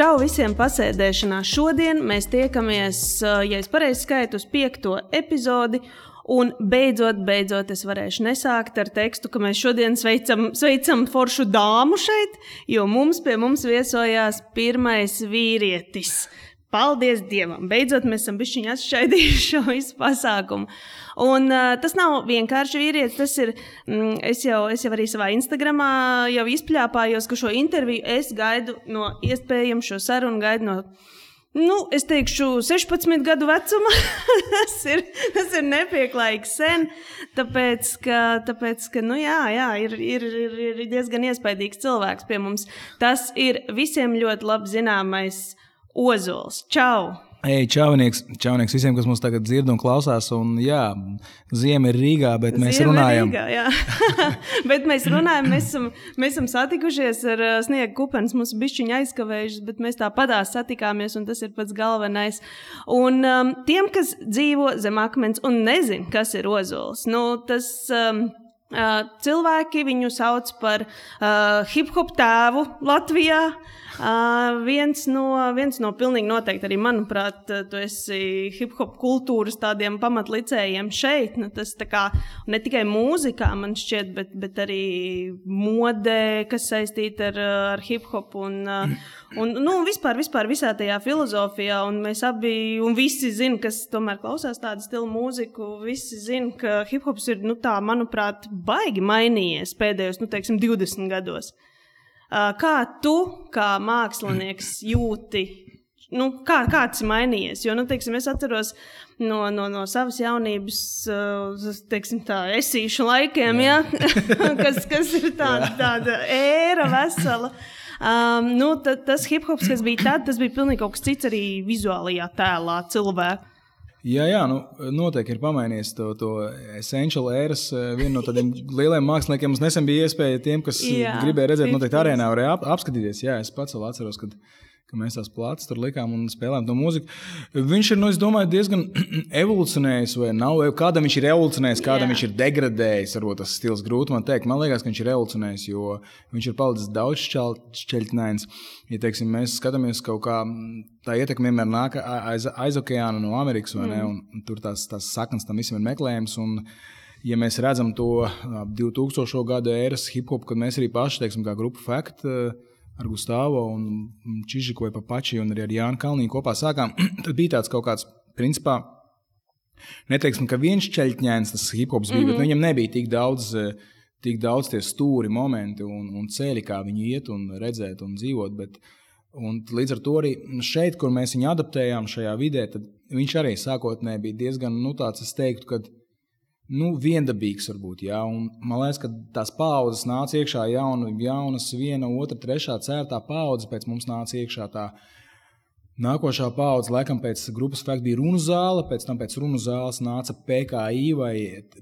Čau visiem pasēdēšanā. Šodien mēs tiekamies, uh, ja es pareizi skaitu, uz piekto epizodi. Un beidzot, beidzot, es varēšu nesākt ar tekstu, ka mēs šodien sveicam, sveicam foršu dāmu šeit, jo mums pie mums viesojās pirmais vīrietis. Paldies Dievam! Beidzot, mēs esam bijuši atšķaidījuši šo visu pasākumu. Un, uh, tas nav vienkārši vīrietis. Tas ir. Mm, es, jau, es jau arī savā Instagramā jau izpļāpājos, ka šo interviju es gaidu no iespējams šo sarunu gaidu no. Nu, es teikšu, 16 gadu vecuma. tas, ir, tas ir nepieklājīgi sen. Tāpēc, ka, tāpēc, ka nu, jā, jā, ir, ir, ir, ir diezgan iespaidīgs cilvēks pie mums. Tas ir visiem ļoti labi zināmais Ozols. Čau! Ej, čaunieks, čaunieks visiem, kas mums tagad dzird un klausās. Un, jā, ziema ir Rīgā, bet mēs Ziema runājam. Rīgā, jā. bet mēs runājam, mēs esam, mēs esam satikušies ar sniega kupenes. Mums bija šķiņa aizkavējušas, bet mēs tāpatās satikāmies, un tas ir pats galvenais. Un um, tiem, kas dzīvo zem akmens un nezin, kas ir ozols, nu, tas. Um, cilvēki viņu sauc par uh, hip hop tēvu Latvijā. Uh, viens, no, viens no pilnīgi noteikti arī, manuprāt, tu esi hip hop kultūras tādiem pamatlicējiem šeit. Nu, tas kā, ne tikai mūzikā, man šķiet, bet, bet arī modē, kas saistīta ar, ar hip hop un, un nu, vispār, vispār visā tajā filozofijā. Un mēs abi, un visi zin, kas tomēr klausās tādu stilu mūziku, visi zin, ka hip hops ir, nu tā, manuprāt, baigi mainījies pēdējos, nu, teiksim, 20 gados. Uh, Kā tu, kā mākslinieks, jūti? Nu, kā, kāds ir mainījies? Jo, nu, teiksim, es atceros no, no, no savas jaunības, uh, teiksim, tā esīšu laikiem, ja? kas, kas ir tāda, tāda ēra vesela. Um, nu, ta, tas hip hops, kas bija tad, tas bija pilnīgi kaut kas cits arī vizuālajā tēlā cilvēku. Jā, jā, nu, noteikti ir pamainījis to, to essential ēras. eh, Viena no tādiem lieliem māksliniekiem mums nesen bija iespēja tiem, kas Jā, gribēja redzēt, noteikti 50s. arēnā varēja ap, apskatīties. Jā, es pats vēl atceros, kad, kad mēs tās plātas tur likām un spēlējām to mūziku. Viņš ir, nu, es domāju, diezgan evolucionējis, vai nav? Kādam viņš ir evolucionējis, kādam Jā. viņš ir degradējis. Varbūt tas stils grūti man teikt. Man liekas, ka viņš ir evolucionējis, jo viņš ir palicis daudz šķeļķinains. Ja teiksim, mēs skatāmies kaut kā, tā ietekme vienmēr nāk aiz, aiz okeāna no Amerikas, vai ne? Un, un tur tās, tās saknes tam visam ir meklējums. Un, ja mēs redzam to ap 2000. gada ēras hip hop, kad mēs arī paši, teiksim, kā grupa Fact eh, ar Gustavo un Čižiku vai Papači un arī ar Jānu Kalniņu kopā sākām, tad bija tāds kaut kāds, principā, neteiksim, ka viens ķeļķņēns tas hip hops bija, mm -hmm. bet viņam nebija tik daudz. eh, Tik daudz tie stūri momenti un, un ceļi, kā viņi iet un redzēt un dzīvot. Bet, un līdz ar to arī šeit, kur mēs viņu adaptējām šajā vidē, tad viņš arī sākotnēji bija diezgan, nu, tāds, es teiktu, ka nu, viendabīgs varbūt. Jā, un man liekas, ka tās paudzes nāca iekšā jauna, jaunas, viena, otra, trešā, ceturtā paudze pēc mums nāca iekšā tā. Nākošā paudze, laikam, pēc grupas fakta bija runu zāle, pēc tam pēc runu zāles nāca PKI, vai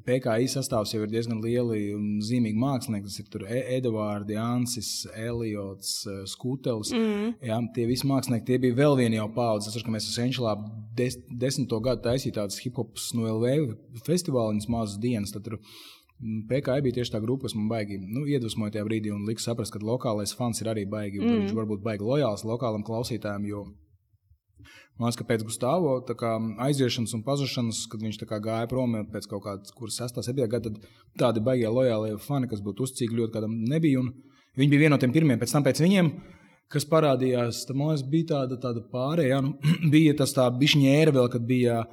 PKI sastāvs jau ir diezgan lieli un zīmīgi mākslinieki. Tas ir tur E- Edvards, Jansis, Eliots, eh, Skutelis. Mm. Jā, tie visi mākslinieki, tie bija vēl viena jau paudze. Es saprotu, ka mēs esam Senčelā des, desmito gadu taisīju tādas hip-hopas no LV festivāliņas mazas dienas. Mm, PKI bija tieši tā grupa, kas man baigi nu, iedvesmoja tajā brīdī un lika saprast, ka lokālais fans ir arī baigi. Mm. Viņš varbūt baigi lojāls lokālam klausītājam, jo Man liekas, ka pēc Gustavo tā kā, aiziešanas un pazušanas, kad viņš gāja prom pēc kaut kādas, kuras 6, 7 gada, tad tādi baigie lojālie fani, kas būtu uzcīgi ļoti kādam nebija. Viņi bija vieni no tiem pirmiem, pēc tam pēc viņiem. Kas parādījās, tad man liekas, bija tāda, tāda pārējā. Nu, bija tas tā bišķiņēra vēl, kad bija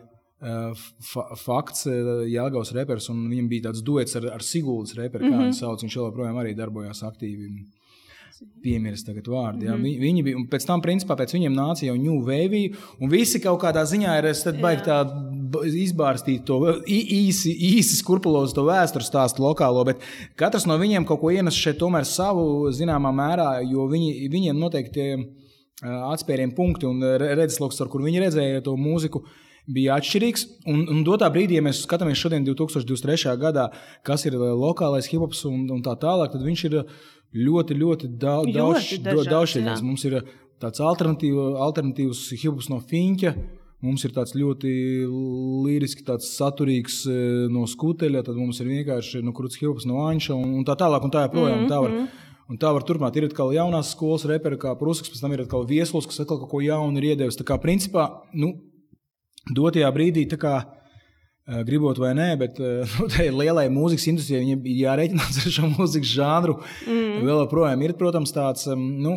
fa fakts, Jāgaus reperis, un viņam bija tāds duets ar, ar Siguldas reperu, kā mm -hmm. viņš sauc. Viņš joprojām arī darbojās aktīvi piemirst tagad vārdu. Mm -hmm. viņi, bija, un pēc tam, principā, pēc viņiem nāca jau New Wave, un visi kaut kādā ziņā ir es tad baigi tā izbārstīt to īsi, īsi skrupulozu to vēstures stāstu lokālo, bet katrs no viņiem kaut ko ienes šeit tomēr savu zināmā mērā, jo viņi, viņiem noteikti ā, atspērienu punkti un re- redzesloks, ar kur viņi redzēja to mūziku. Bija atšķirīgs. Un, un dotā brīdī, ja mēs skatāmies šodien, 2023. gadā, kas ir ā, lokālais hip hops un, un tā tālāk, tad viņš ir ļoti, ļoti daudz, Ļoti daudz, dažāds, daudz jā. Mums ir tāds alternatīva, alternatīvs hip hops no Finča. Mums ir tāds ļoti liriski, tāds saturīgs eh, no skuteļa, tad mums ir vienkārši no krūts hip hops no Anša un, un tā tālāk un tā joprojām. Mm -hmm. tā var. Un tā var turpināt. Ir atkal jaunās skolas reperi, kā Prūsakas, pēc tam ir atkal viesulis, kas atkal kaut ko jaunu ir iedevis. Tā kā principā, nu, dotajā brīdī, kā Eh, gribot vai nē, bet eh, nu, lielai mūzikas industrijai. Viņam ir jārēķinās ar šo mūzikas žanru. Mm. Vēl joprojām ir, protams, tāds, nu,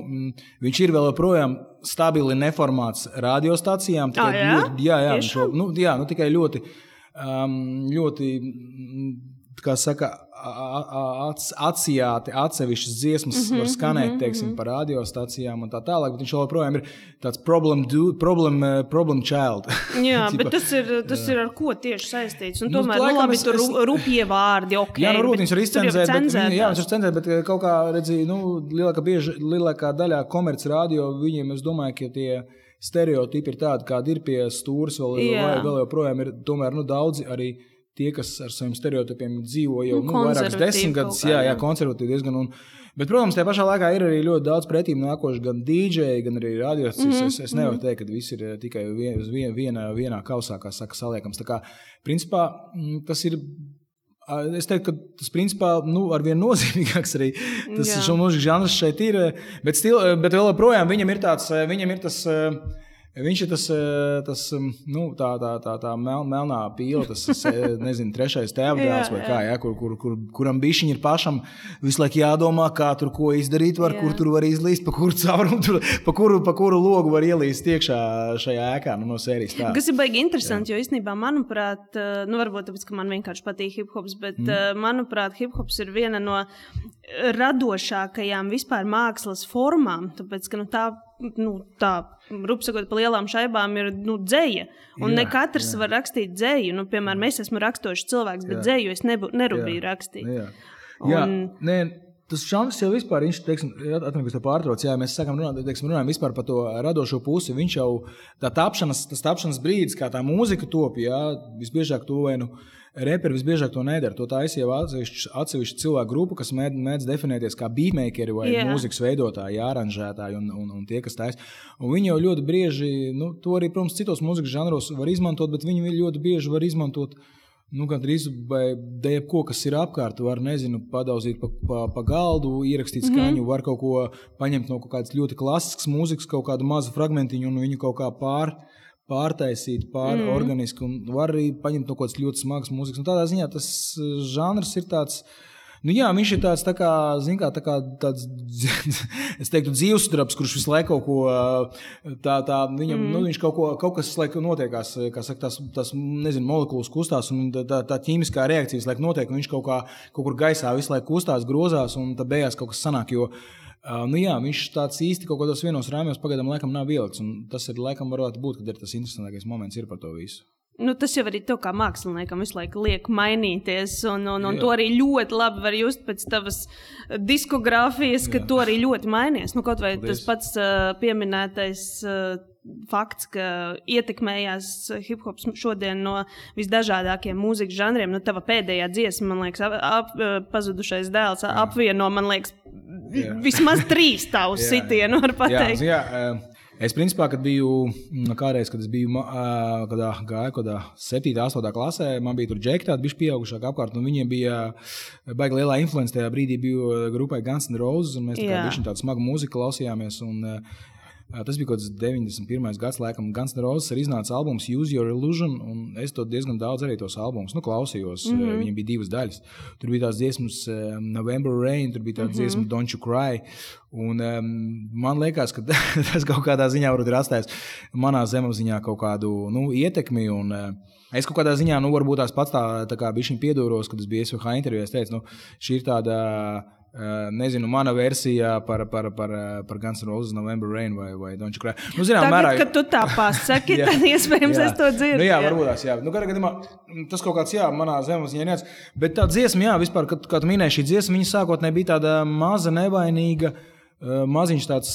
viņš ir vēl joprojām stabili neformāts radiostacijām. Ah, jā, ļoti, jā, jā, šo, nu, jā nu, tikai ļoti, um, ļoti, kā saka, atsijāti atsevišķas dziesmas mm -hmm, var skanēt, mm -hmm. teiksim, par radiostacijām un tā tālāk, bet viņš joprojām ir tāds problem, do, problem, uh, problem child. Jā, bet tas ir, tas ir ar ko tieši saistīts? Un nu, tomēr, nu, laikam, labi, es, tur rupjie vārdi, ok. Jā, nu, rūt, viņš var izcenzēt, bet, jā, viņš var cenzēt, bet eh, kaut kā, redzi, nu, lielākā, bieži, lielākā daļā komerc radio, viņiem, es domāju, ka tie stereotipi ir tādi, kādi ir pie stūras, vēl, vēl, vēl joprojām ir, tomēr, nu, daudzi arī tie, kas ar saviem stereotipiem dzīvo jau nu, nu, vairākas desmitgadus, jā, jā, konservatīvi diezgan. Un, bet, protams, tajā pašā laikā ir arī ļoti daudz pretīm nākoši gan dīdžeji, gan arī radiostacijas. Mm -hmm. Es, es nevaru mhm. teikt, ka viss ir eh, tikai vien, vien, vienā, vienā kausā, kā saka, saliekams. Tā kā, principā, mm, tas ir Es teiktu, ka tas principā nu, ar vien nozīmīgāks arī tas mūzikas žanrs šeit ir. Eh, bet, stil, eh, bet vēl joprojām viņam ir tāds, viņam ir tas. Uh, Viņš ir tas, eh, tas mm, nu, tā, tā, tā, tā mel, melnā pīle, tas eh, nezinu, trešais tēvdēls vai kā, ja, kur, kur, kur, kuram bišķiņi ir pašam visu laiku jādomā, kā tur ko izdarīt, var, jā. kur tur var izlīst, pa kuru caurumu, tur, pa kuru, pa kuru logu var ielīst iekšā šajā ēkā nu, no sērijas. Tā. Kas ir baigi interesanti, jā. jo īstenībā, manuprāt, eh, nu varbūt tāpēc, ka man vienkārši patīk hip hops, bet mm. manuprāt, hip hops ir viena no radošākajām vispār mākslas formām, tāpēc, ka nu, tā nu, tā rupsakot, pa lielām šaibām ir nu, dzēja. Un jā, ne katrs jā. var rakstīt dzēju. Nu, piemēram, es esmu rakstošs cilvēks, bet jā. dzēju es nebu, nerūpēju rakstīt. Jā, jā. Un... Nē, Tas šāds jau vispār, viņš, atmiņas to pārtrauc, jā, mēs sākam runāt, teiksim, runājam par to radošo pusi. Viņš jau tā tapšanas, tas tapšanas brīdis, kā tā mūzika top, jā, visbiežāk to vai nu. Uh, Reperi visbiežāk to nedara. To taisa jau atsevišķa cilvēku grupa, kas mēdz, mēdz definēties kā beatmakeri vai yeah. mūzikas veidotāji, aranžētāji un, un, un tie, kas taisa. Un viņi jau ļoti bieži, nu, to arī, protams, citos mūzikas žanros var izmantot, bet viņi ļoti bieži var izmantot. Nu, gan drīz vai jebko, kas ir apkārt, var nezinu, padauzīt pa, pa, pa galdu, ierakstīt mhm. skaņu, mm -hmm. var kaut ko paņemt no kaut kādas ļoti klasiskas mūzikas, kaut kādu mazu fragmentiņu un viņu kaut kā pār pārtaisīt, pārorganizēt, mm. un var arī paņemt no kaut kādas ļoti smagas mūzikas. Un tādā ziņā tas eh, žanrs ir tāds. Nu, jā, viņš ir tāds, tā kā, kā, tā kā tāds, es teiktu, dzīvesdrabs, kurš visu laiku kaut ko eh, tādu, viņam, mm. nu, viņš kaut, ko, kaut kas laiku notiekās, kā saka, tās, tās nezinu, molekulas kustās, un tā, tā, tā ķīmiskā reakcija visu laiku notiek, un viņš kaut, kā, kaut kur gaisā visu laiku kustās, grozās, un tad beigās kaut kas sanāk, jo, uh, Uh, nu jā, viņš tāds īsti kaut kādos vienos rāmjos pagaidām laikam nav ielikts. Tas ir laikam varētu būt, kad ir tas interesantākais moments par to visu. Nu, tas jau arī tev kā māksliniekam visu laiku liek mainīties, un, un, un Jā. to arī ļoti labi var just pēc tavas diskogrāfijas, ka Jā. to arī ļoti mainījies. Nu, kaut vai Paldies. tas pats uh, pieminētais. Uh, fakts, ka ietekmējās hip hops šodien no visdažādākajiem mūzikas žanriem. Nu, tava pēdējā dziesma, man liekas, ap, ap, pazudušais dēls, apvieno, man liekas, jā. vismaz trīs tavus sitienu, var pateikt. Jā, jā, Es, principā, kad biju mm, kādreiz, kad es biju kad gāju kaut kādā 7, 8 klasē, man bija tur džekļi, tādi bija pieaugušāki apkārt, un viņiem bija baigta lielā influence. Tajā brīdī bija grupai Guns N' Roses, un mēs tā kā tādu smagu mūziku klausījāmies. Un, Tas bija kaut kas 91. gads, laikam, Guns N' Roses ir iznācis albums Use Your Illusion, un es to diezgan daudz arī tos albumus nu, klausījos. Mm -hmm. Viņam bija divas daļas. Tur bija tās dziesmas November Rain, tur bija tā mm -hmm. dziesma Don't You Cry. Un, um, man liekas, ka tas kaut kādā ziņā ir atstājis manā zemapziņā kaut kādu nu, ietekmi. Un, uh, Es kaut kādā ziņā, nu, varbūt tās pats tā, tā kā bija šī pieduros, kad es biju SVH intervijā. Es teicu, nu, šī ir tāda Uh, nezinu, mana versija par, par, par, par Guns N' Roses November Rain vai, vai Don't You Cry. Nu, zinām, Tagad, mērā, kad tu tā pasaki, tad iespējams jā. es to dzirdu. Nu, jā, jā, varbūt tās, jā. Nu, gadījumā, tas kaut kāds, jā, manā zemapziņā nec. Bet tā dziesma, jā, vispār, kad, kad minēju šī dziesma, viņa sākotnēji bija tāda maza, nevainīga. Uh, maziņš tāds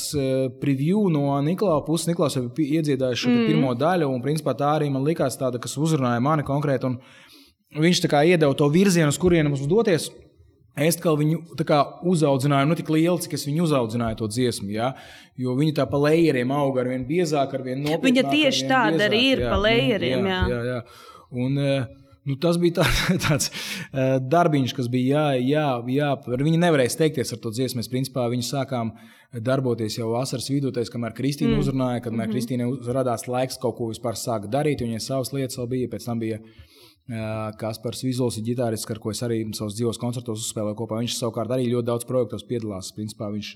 preview no Niklaus puses. Niklaus jau bija iedziedājis šo mm. pirmo daļu, un principā tā arī man likās tāda, kas uzrunāja mani konkrēti. Viņš tā kā iedeva to virzienu, uz kurienu mums doties. Es kā viņu kā, uzaudzināju, nu tik lielu, cik es viņu uzaudzināju to dziesmu. Ja? Jo viņa tā pa lejieriem auga ar vien biezāk, ar vien nopietnāk. Viņa tieši tāda arī ir jā, pa lejieriem. Jā, jā, jā. Un, uh, Nu, tas bija tā, tāds uh, darbiņš, kas bija jā, jā, jā. Viņi nevarēja steigties ar to dziesmu. Mēs principā viņu sākām darboties jau vasaras vidū, kamēr Kristīna mm. uzrunāja, kad mm -hmm. Kristīna radās laiks kaut ko vispār sākt darīt. Viņai savas lietas vēl bija, pēc tam bija Kaspars Vizuls ir ģitārists, ar ko es arī savos dzīvos koncertos uzspēlēju kopā. Viņš savukārt arī ļoti daudz projektos piedalās. Principā viņš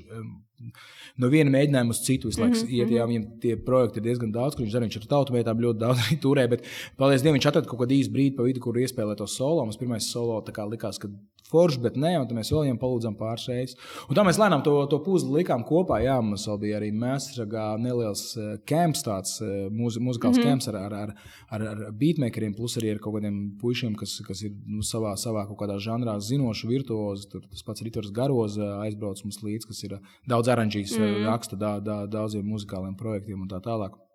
no viena mēģinājuma uz citu visu laiku mm -hmm. iet, jā, viņam tie projekti ir diezgan daudz, kur viņš arī viņš ar tautumētām ļoti daudz arī turē, bet, paldies Dievam, viņš atrada kaut kādu īstu brīdi pa vidu, kur iespēlēt to solo. Mums pirmais solo likās, ka forši, bet nē, un mēs vēl viņam palūdzam pāris reizes. Un tā mēs lēnām to, to puzli likām kopā. Jā, mums vēl bija arī Mēsragā neliels kemps, tāds eh, mūz, muzikāls mm -hmm. kemps ar, ar, ar, ar, ar beatmakeriem, plus arī ar kaut kādiem puišiem, kas, kas ir nu, savā, savā kaut kādā žanrā zinoši, virtuozi. Tur tas pats Ritors Garoz aizbrauc mums līdzi, kas ir daudz oranžīs, mm -hmm. raksta da, da, daudziem muzikāliem projektiem un tā tālāk.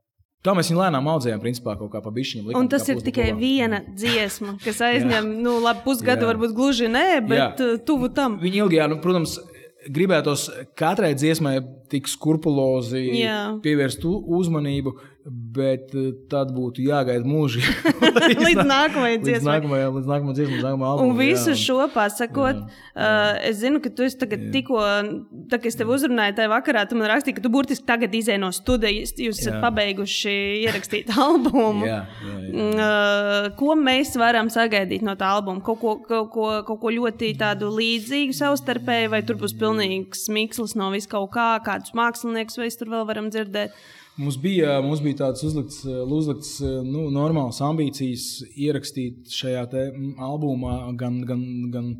Tā mēs viņu lēnām audzējām, principā, kaut kā pa bišķiņam. Un tas ir tikai kopā. viena dziesma, kas aizņem, nu, labi, pusgadu, jā. varbūt gluži nē, bet jā. tuvu tam. Viņa ilgi, jā, nu, protams, gribētos katrai dziesmai tik skrupulozi jā. pievērst uzmanību, Bet eh, tad būtu jāgaida mūžīgi. līdz nākamajai dziesmai. Līdz nākamajai, dziesmai, nākamajai albumam. Un visu jā. šo pasakot, jā. Uh, es zinu, ka tu tagad jā. tikko, tā, kad es tev uzrunāju tajā vakarā, tu man rakstīji, ka tu burtiski tagad izēj no studijas, jūs esat pabeiguši ierakstīt albumu. Jā, jā, jā. Uh, ko mēs varam sagaidīt no tā albuma? Kaut ko, kaut ko, kaut ko ļoti tādu līdzīgu savstarpēji, vai tur būs pilnīgs mikslis no vis kaut kā, kādus māksliniekus vai tur vēl varam dzirdēt? Mums bija, mums bija tāds uzlikts, uzlikts nu, normāls ambīcijas ierakstīt šajā albumā. Gan, gan, gan,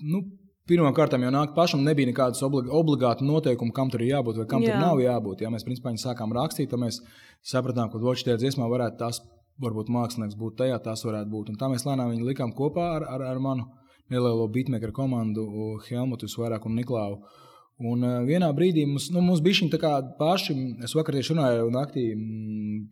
nu, Pirmkārt, jau nāk pašam, nebija nekādas obligāti noteikumi, kam tur ir jābūt vai kam Jā. tur nav jābūt. Ja mēs principā sākām rakstīt, tad mēs sapratām, ka Vočs tajā dziesmā varētu tas, varbūt mākslinieks būt tajā, tas varētu būt. Un tā mēs lēnām viņu likām kopā ar, ar, ar manu nelielo beatmaker komandu, Helmutu Svarāku un Niklausu. Un uh, vienā brīdī mums, nu, mums bija šī tā paša. Es vakar tieši runāju, naktī,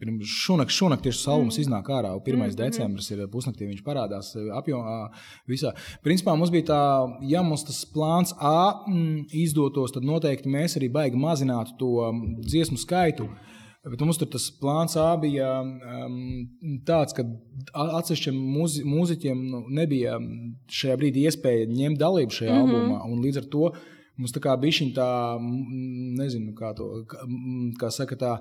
pirms šonakt, šonakt tieši salums mm. iznāk ārā. 1. Mm -hmm. decembris ir pusnaktī, viņš parādās apjomā visā. Principā mums bija tā, ja mums tas plāns A mm, izdotos, tad noteikti mēs arī baigi mazinātu to dziesmu skaitu. Bet mums tur tas plāns A bija um, tāds, ka atsevišķiem mūzi, mūziķiem nu, nebija šajā brīdī iespēja ņemt dalību šajā mm -hmm. albumā. Līdz ar to Mums tā kā bija tā, nezinu, kā to kā saka, tā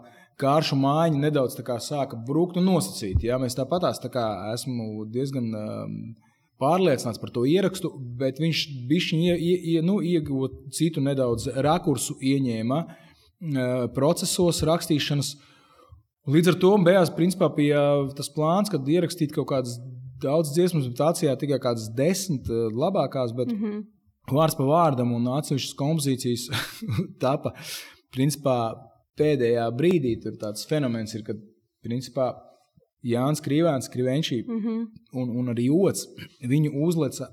kāršu mājiņa nedaudz sāka brukt un nosacīt. Ja? Mēs tāpatās tā kā esmu diezgan. Um, pārliecināts par to ierakstu, bet viņš bija nu, ieguva citu nedaudz rakursu, ieņēma uh, procesos, rakstīšanas. Līdz ar to beigās principā bija tas plāns, kad ierakstīt kaut kādas daudzas dziesmas, bet tācijā tikai kādas desmit uh, labākās. Bet, mm -hmm vārds pa vārdam un atsevišķas kompozīcijas tapa. Principā pēdējā brīdī tur tāds fenomens ir, kad principā Jānis Krīvēns, Krivenčī mm -hmm. un, un arī Ots viņu uzleca.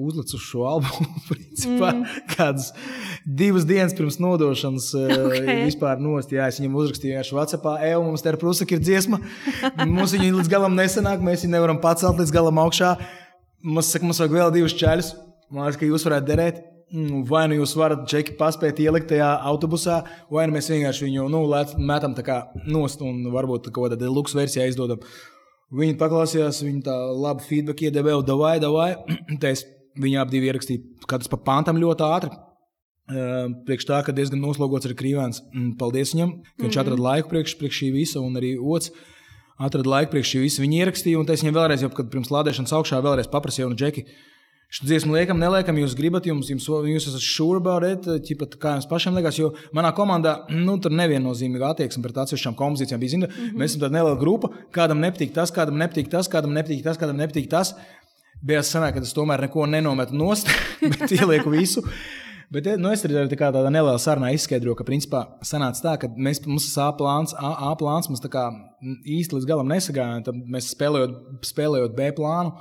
Uzlicis uz šo albumu principā mm. kādas divas dienas pirms nodošanas. Okay. Vispār nost, jā, es viņam uzrakstīju vienkārši Vācijā, Evo, mums te ir prusaka, ir dziesma. Mums viņa līdz galam nesanāk, mēs viņu nevaram pacelt līdz galam augšā. Mums, saka, mums vajag vēl divas čaļus. Man liekas, ka jūs varētu derēt. Mm, vai nu jūs varat čeki paspēt ielikt tajā autobusā, vai nu mēs vienkārši viņu nu, metam tā kā nost un varbūt kaut kādā deluxe versijā izdodam. Viņi paklausījās, viņi tā labi feedback iedeva, davai, davai. Tais, viņi abi ierakstīja katrs pa pantam ļoti ātri. Uh, priekš tā, ka diezgan noslogots ir Krīvāns. Mm, paldies viņam, ka viņš mm -hmm. atrada laiku priekš, priekš šī visa, un arī otrs atrada laiku priekš šī visa. Viņi ierakstīja, un es viņam vēlreiz, jau, kad pirms lādēšanas augšā, vēlreiz paprasīju, un Džeki, Šo dziesmu liekam, neliekam, jūs gribat, jums, jums, jūs esat ķipat, kā jums pašam liekas. Jo manā komandā nu, tur neviennozīmīga attieksme pret atsevišķām kompozīcijām bija. Zinu, mm -hmm. Mēs esam tāda neliela grupa, kādam nepatīk tas, kādam nepatīk tas, kādam nepatīk tas, kādam nepatīk tas. Bija sanāk, ka es tomēr neko nenometu nost, bet ielieku visu. Bet nu, es arī tā tādā nelielā sarunā izskaidroju, ka principā sanāca tā, ka mēs, mums ir A plāns, A, A plāns mums īsti līdz galam nesagājām. Tad mēs spēlējot, spēlējot B plānu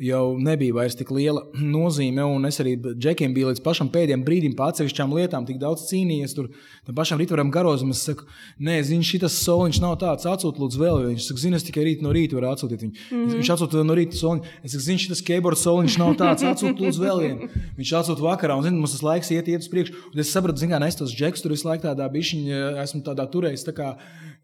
jau nebija vairs tik liela nozīme. Un es arī Džekiem biju līdz pašam pēdējiem brīdim par atsevišķām lietām, tik daudz cīnījies. Tur pašam Rītvaram Garozam es saku, nē, zini, šis soliņš nav tāds, atsūtiet lūdzu vēl. Viņš saka, zini, es tikai rīt no rīta varu atsūtīt viņu. Mm -hmm. Viņš atsūta no rīta soliņu. Es saku, zini, šis skateboard soliņš nav tāds, atsūtiet lūdzu vēl vienu. Viņš atsūta vakarā, un zini, mums tas laiks iet, iet uz priekšu. Un es sapratu, zini, kā es tos džekus tur visu laiku tādā bišķiņā esmu tādā turējis. Tā kā,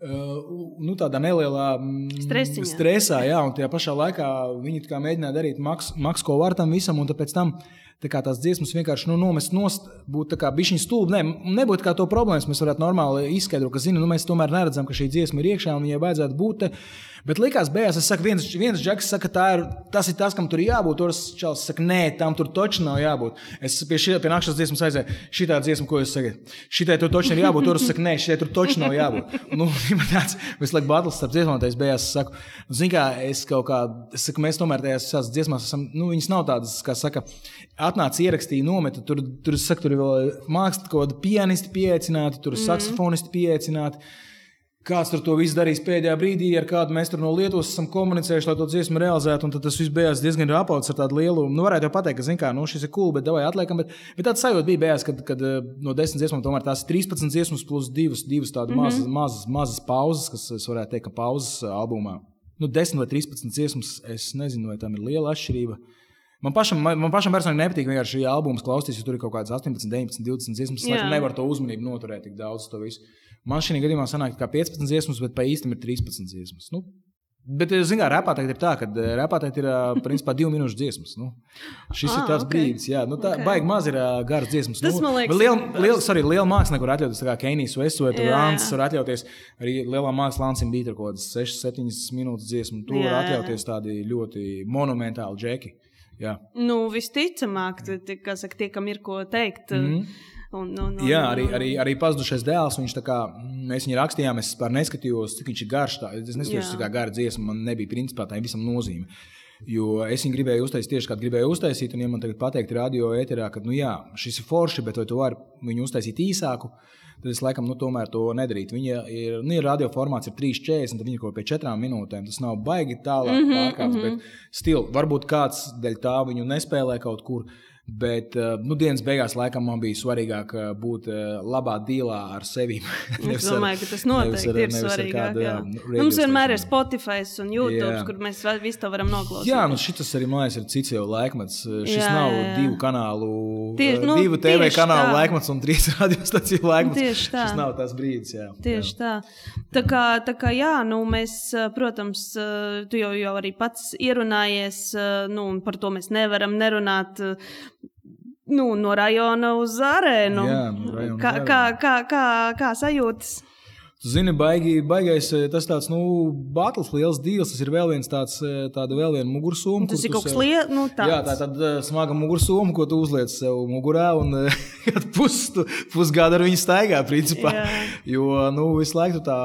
nu, tādā nelielā mm, Stresiņā. stresā, jā, un tajā pašā laikā viņi mēģināja darīt maks, maks ko var tam visam, un pēc tam tā kā tās dziesmas vienkārši nu, nomest nost, būtu bišķiņa stulba. Ne, nebūtu kā to problēmas, mēs varētu normāli izskaidrot, ka, zini, nu, mēs tomēr neredzam, ka šī dziesma ir iekšā un viņai vajadzētu būt. Te. Bet likās, beigās, es saku, viens, viens džeks saka, tā ir, tas ir tas, kam tur jābūt. Tur čels saka, nē, tam tur taču nav jābūt. Es pie šī pie nākamās dziesmas aizēju, šī tā dziesma, ko es saku, šitai tur taču ir jābūt. Tur es saku, nē, šitai tur taču nav jābūt. Nu, tāds visu laiku battles starp dziesmām, tad es beigās saku, nu, zini, kā es kaut kā, es saku, mēs tomēr tajās dziesmās esam, nu, viņas nav tādas, kā saka, atnāca ierakstīja nometu, tur, tur, saku, tur ir vēl mākslas, kaut kādi pianisti pieaicināti, tur ir mm -hmm. saksofonisti pieaicināti. Kāds tur to visu darīs pēdējā brīdī, ar kādu mēs tur no Lietuvas esam komunicējuši, lai to dziesmu realizētu. Tad tas viss bijās diezgan rapauts ar tādu lielu, nu, varētu jau pateikt, ka, zin kā, nu, šis ir cool, bet davai atliekam. Bet, bet tāds sajūta bija bijās, kad, kad eh, no desmit dziesmām tomēr tās ir 13 dziesmas plus divas, divas tādas mm -hmm. mazas, mazas, mazas pauzes, kas, varētu teikt, ka pauzes eh, albumā. Nu, 10 vai 13 dziesmas, es nezinu, vai tam ir liela atšķirība. Man pašam, man, man pašam personīgi nepatīk vienkārši šī albuma klausīties, jo tur ir kaut kādas 18, 19, 20 dziesmas. Es nevaru to uzmanību noturēt tik daudz to visu. Man šī gadījumā sanāk, ka 15 dziesmas, bet pa īstam ir 13 dziesmas. Nu, Bet, zināmā mērā, tagad ir tā, ka repā tagad ir principā divu minūšu dziesmas. Nu, šis ah, ir tāds okay. brīdis, jā, nu, tā okay. baigi maz ir garas dziesmas. Tas nu, man liekas, liela, liela, sorry, liela māksla, kur atļauties, kā Vests vai Rāns var atļauties. Arī lielā māksla Lansim bija kaut kādas 6-7 minūtes dziesmu. Tur var atļauties tādi ļoti monumentāli džeki. Jā. Nu, visticamāk, tie, saka, tie, kam ir ko teikt. Mm -hmm. Un, un, un, Jā, arī, arī, arī pazudušais dēls. Viņš kā mēs viņu rakstījām, es vispār neskatījos, cik viņš ir garš. Tā, es neskatījos, cik gara dziesma man nebija principā tā visam nozīme. Jo es viņu gribēju uztaisīt tieši kā gribēju uztaisīt, un, ja man tagad pateikt, radio ēterā, ka, nu, jā, šis ir forši, bet vai tu vari viņu uztaisīt īsāku, tad es laikam, nu, tomēr to nedarītu. Viņa ir, nu, ir radio formāts, ir 3,40, tad viņa kaut pie 4 minūtēm. Tas nav baigi tālāk mm -hmm, pārkāpts, mm -hmm. bet stil, varbūt kāds dēļ tā viņu nespēlē kaut kur. Bet uh, nu, dienas beigās laikam man bija svarīgāk uh, būt uh, labā dīlā ar sevi. es domāju, ka tas noteikti ar, ir svarīgāk. Kādu, jā. Jā, nu, mums vienmēr ir Spotify un YouTube, jā. kur mēs visu to varam noklausīties. Jā, nu šis arī mājas ir cits jau laikmets. Šis jā, nav jā. divu kanālu, tieši, nu, divu TV kanālu tā. laikmets un trīs radiostaciju laikmets. Tieši tā. Šis nav tas brīdis. Jā. Tieši jā. tā. Tā kā, tā kā jā, nu mēs, protams, tu jau, jau arī pats ierunājies, nu, un par to mēs nevaram nerunāt nu, no rajona uz arēnu. Jā, no rajona kā, kā, kā, kā, kā sajūtas? Tu zini, baigi, baigais eh, tas tāds, nu, batls, liels dīls. Tas ir vēl viens tāds, eh, tāda vēl viena mugursoma. Tas ir kaut kas liels, nu, tāds. Jā, tā ir tāda eh, smaga mugursoma, ko tu uzliec sev mugurā, un pus, pusgadu ar viņu staigā, principā. Jā. Jo, nu, visu laiku tā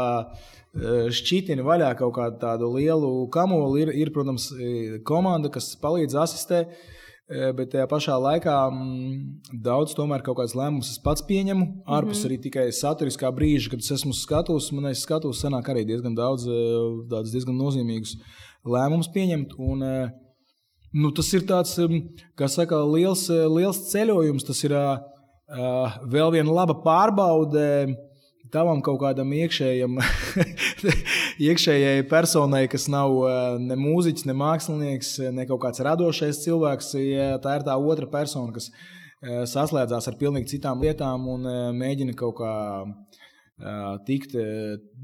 šķitina vaļā kaut kādu tādu lielu kamoli. Ir, ir, protams, komanda, kas palīdz asistēt. Bet tajā pašā laikā mm, daudz tomēr kaut kādas lēmumus es pats pieņemu. Ārpus mm -hmm. arī tikai saturiskā brīža, kad es esmu skatus, man aiz skatus sanāk arī diezgan daudz, diezgan nozīmīgus lēmumus pieņemt. Un, nu, tas ir tāds, kā saka, liels, liels ceļojums. Tas ir vēl viena laba pārbaude tavam kaut kādam iekšējam, iekšējai personai, kas nav eh, ne mūziķis, ne mākslinieks, ne kaut kāds radošais cilvēks. Tā ir tā otra persona, kas eh, saslēdzās ar pilnīgi citām lietām un eh, mēģina kaut kā tikt,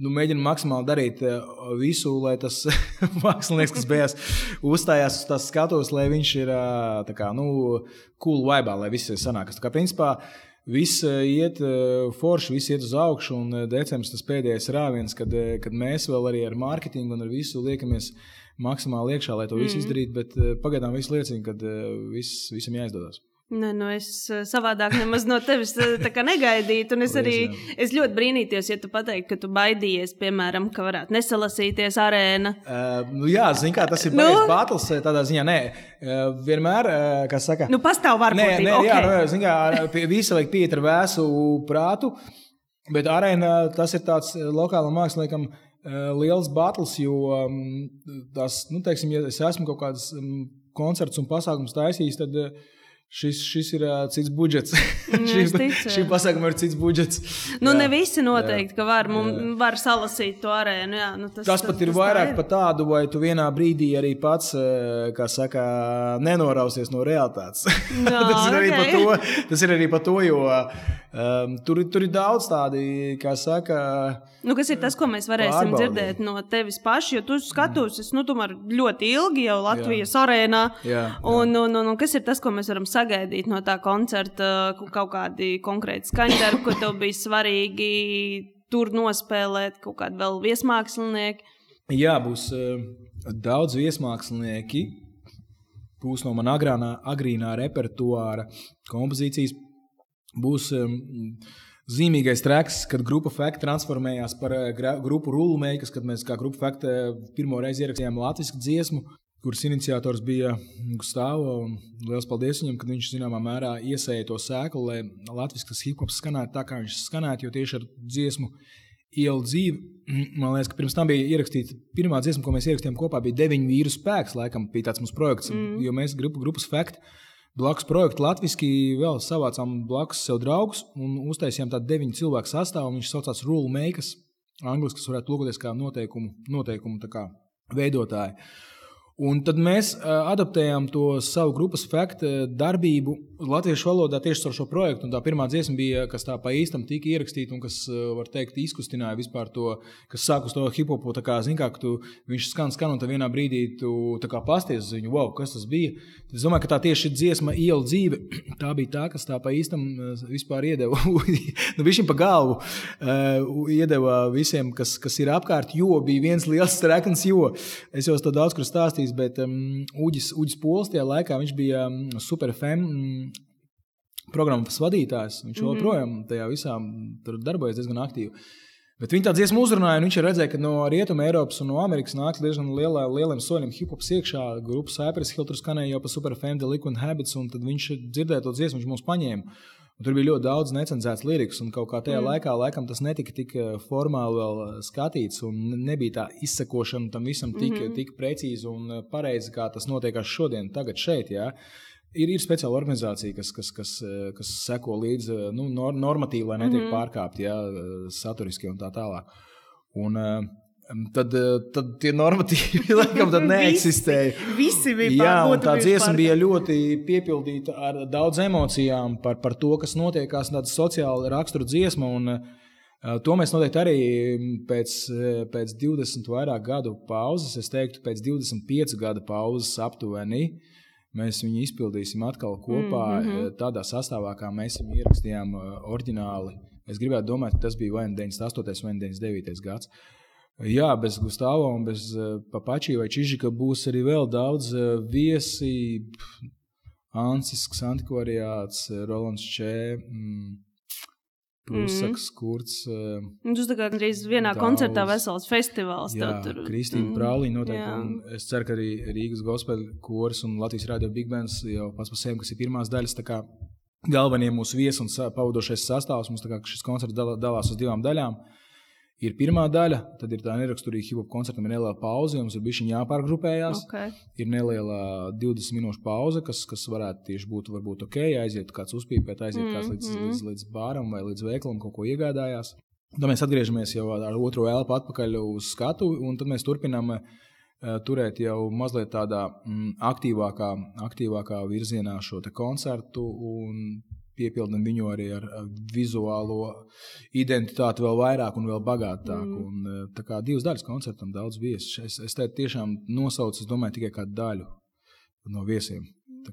nu, mēģina maksimāli darīt visu, lai tas mākslinieks, kas beigās uzstājās uz tās skatuves, lai viņš ir kā, nu, cool vibe, lai viss sanākas. Tā kā, principā, Viss eh, iet eh, forši, viss iet uz augšu, un eh, decembris tas pēdējais rāviens, kad, kad mēs vēl arī ar mārketingu un ar visu liekamies maksimāli iekšā, lai to visu mm. izdarītu, bet pagaidām viss liecina, ka viss, visam jāizdodas. Ne, nu es savādāk nemaz no tevis negaidītu. Es arī es ļoti brīnītos, ja tu pateiktu, ka tu baidījies, piemēram, ka varētu nesalasīties arēna. Uh, nu jā, zini, kā tas ir nu? battles tādā ziņā. Nē, vienmēr, kas saka, nu pastāv varbūt. Nē, nē okay. jā, nu, zini, kā visi vajag pieiet ar vēsu prātu, bet arēna tas ir tāds lokālam māksliniekam liels battles, jo um, tas, nu, teiksim, ja es esmu kaut kādas. Um, koncerts un pasākums taisīs, tad uh, šis, šis ir uh, cits budžets. ticu, šim jā. pasākumam ir cits budžets. Nu, Jā. ne visi noteikti, ka var, mum, Jā. var salasīt to arēnu. Jā, nu, tas, Tas pat ir tā vairāk ir. par tādu, vai tu vienā brīdī arī pats, kā saka, nenorausies no realitātes. Jā, tas, ir arī ok. par to, tas ir arī par to, jo um, tur, tur ir daudz tādi, kā saka, Nu, kas ir tas, ko mēs varēsim Pārbaudīt. dzirdēt no tevis paša? Jo tu skatos, es nu, tomēr ļoti ilgi jau Latvijas jā. arēnā. Jā, jā. Un, un, un, un kas ir tas, ko mēs varam sagaidīt no tā koncerta? Ku- Kaut kādi konkrēti skaņdarbi, ko tev bija svarīgi tur nospēlēt, kaut kādi vēl viesmākslinieki. jā, būs uh, daudz viesmākslinieki. Būs no manas agrānā, agrīnā repertuāra kompozīcijas. Būs um, zīmīgais treks, kad grupa Fakta transformējās par grupu Rulmeikas, kad mēs kā grupa Fakta pirmo reizi ierakstījām latviešu dziesmu, kuras iniciators bija Gustavs. Lielas paldies viņam, ka viņš zināmā mērā iesēja to sēklu, lai latviešu hip hops skanētu tā, kā viņš skanētu, jo tieši ar dziesmu ielu dzīvi. Man liekas, ka pirms tam bija ierakstīta pirmā dziesma, ko mēs ierakstījām kopā, bija deviņu vīru spēks. Laikam bija tāds mūsu projekts, mm. jo mēs grupu, grupas Fakta blakus projektu latviešu vēl savācām blakus sev draugus un uztaisījām tādu deviņu cilvēku sastāvu. Viņš saucās Rule Makers, angļuiski, kas varētu lūkoties kā noteikumu, noteikumu kā veidotāji. Un tad mēs adaptējām to savu grupas faktu darbību latviešu valodā tieši ar šo projektu. Un tā pirmā dziesma bija, kas tā pa īstam tika ierakstīta un kas, var teikt, izkustināja vispār to, kas sāk uz to hip hopu. Tā kā, zin, kā, tu, viņš skan, skan, un tad vienā brīdī tu pasties uz viņu, wow, kas tas bija. Tad es domāju, ka tā tieši dziesma iela dzīve, tā bija tā, kas tā pa īstam uh, vispār iedeva, nu, viņam pa galvu uh, iedeva visiem, kas, kas ir apkārt, jo bija viens liels strekns, jo es jau to daudz kur stāstīju, bet um, Uģis, Uģis Pols tajā laikā viņš bija um, super FM. Um, Programmas vadītājs. Viņš mm -hmm. joprojām tajā visā darbojas diezgan aktīvi. Bet viņi tā dziesmu uzrunāja, un viņš redzēja, ka no Rietumē, Eiropas un no Amerikas nāk diezgan lielā, lieliem soļiem hip hops iekšā. Grupa Cypress Hill tur skanēja jau pa Superfam, The Liquid Habits, un tad viņš dzirdēja to dziesmu, viņš mūs paņēma. Un tur bija ļoti daudz necenzētas lirikas, un kaut kā tajā mm. laikā laikam, tas netika tik eh, formāli eh, skatīts, un ne- nebija tā izsekošana tam visam tik, mm -hmm. tik precīzi un pareizi, kā tas notiekās šodien, tagad šeit. Jā. Ir, ir speciāla organizācija, kas, kas, kas, eh, kas seko līdzi nu, nor, normatīvi, lai netiek mm -hmm. pārkāpti jā, saturiski un tā tālāk. Un, eh, Tad, eh, tad tie normatīvi laikam neeksistēja. Visi bija Jā, un tā dziesma bija ļoti piepildīta ar daudz emocijām par, par to, kas notiekās. Tāda sociāla rakstura dziesma. Un, uh, to mēs noteikti arī pēc, eh, pēc 20 vairāk gadu pauzes, es teiktu, pēc 25 gadu pauzes aptuveni. Mēs viņu izpildīsim atkal kopā, mm -hmm. tādā sastāvā, kā mēs viņu ierakstījām uh, oriģināli. Es gribētu domāt, ka tas bija vai nu 98. vai nu 99. gads. Jā, bez Gustavs un bez uh, Papačī vai Čižika būs arī vēl daudz viesi. Ansisks antikvariāts, eh, Rolands Čē, mm, Prūsakas kurts. Uh, Nu, Tas kā gandrīz vienā Daudz. koncertā vesels festivāls. jā, tur. Kristīna Mm, Prālīna noteikti. Es ceru, ka arī Rīgas gospel kurs un Latvijas radio Big Bands jau pats par sevi, kas ir pirmās daļas. kā Galvenie mūsu viesi un pavadošais sastāvs mums kā šis koncerts dalās uz divām daļām. Ir pirmā daļa, tad ir tā neraksturīga hip hop koncerta, ir neliela pauze, mums ir bijusi jāpārgrupējās. Okay. ir neliela 20 minūšu pauze, kas, kas varētu tieši būt varbūt, ok, aiziet kāds uzpīpēt, aiziet mm, kāds līdz, mm. līdz, līdz bāram vai līdz veikalam, kaut ko iegādājās. Tad mēs atgriežamies jau ar otru elpu atpakaļ uz skatu, un tad mēs turpinām uh, turēt jau mazliet tādā mm, aktīvākā, aktīvākā virzienā šo koncertu. un Piepildām viņu arī ar vizuālo identitāti vēl vairāk un vēl bagātāk. Mm. Un, eh, tā kā divas daļas koncertam, daudz viesu. Es, es te tiešām nosaucu, es domāju, tikai kādu daļu no viesiem.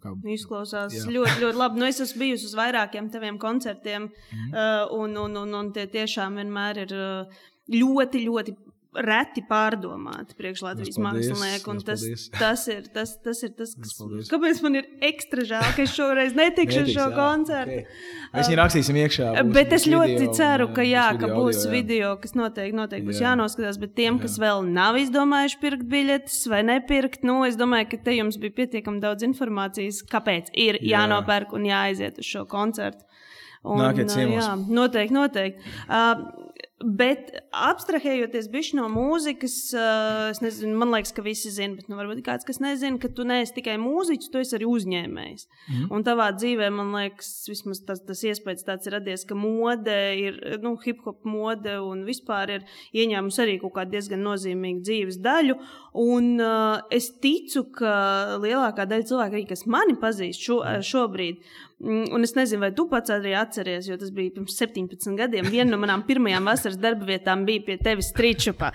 Kā, Izklausās Jā. ļoti, ļoti labi. Nu, es esmu bijusi uz vairākiem taviem koncertiem, mm. uh, un, un, un, un tie tiešām vienmēr ir uh, ļoti, ļoti reti pārdomāti priekš Latvijas mākslinieku. Tas, tas, ir, tas, tas ir tas, kas, paldies. kāpēc man ir ekstra žēl, ka es šoreiz netikšu uz šo jā, koncertu. ok. Mēs viņu rakstīsim iekšā. būs- Bet es būs ļoti video, ceru, ka, jā, ka būs audio, jā. video, kas noteikti, noteikti būs Jā. jānoskatās. Bet tiem, Jā. kas vēl nav izdomājuši pirkt biļetes vai nepirkt, nu, es domāju, ka te jums bija pietiekami daudz informācijas, kāpēc ir Jā. jānopērk un jāaiziet uz šo koncertu. Un, Nākiet ciemos. jā, noteikti, noteikti. Uh, Bet abstrahējoties no mūzikas, uh, es nezinu, man liekas, ka visi zina, bet nu, varbūt kāds, kas nezina, ka tu neesi tikai mūziķis, tu esi arī uzņēmējs. Mm. Un tavā dzīvē, man liekas, vismaz tas, tas iespējas tāds ir radies, ka mode ir, nu, hip hop mode un vispār ir ieņēmusi arī kaut kādu diezgan nozīmīgu dzīves daļu. Un uh, es ticu, ka lielākā daļa cilvēku, arī, kas mani pazīst šo, šobrīd, Mm, un es nezinu, vai tu pats arī atceries, jo tas bija pirms 17 gadiem. Viena no manām pirmajām vasaras darba vietām bija pie tevis Strīčupā.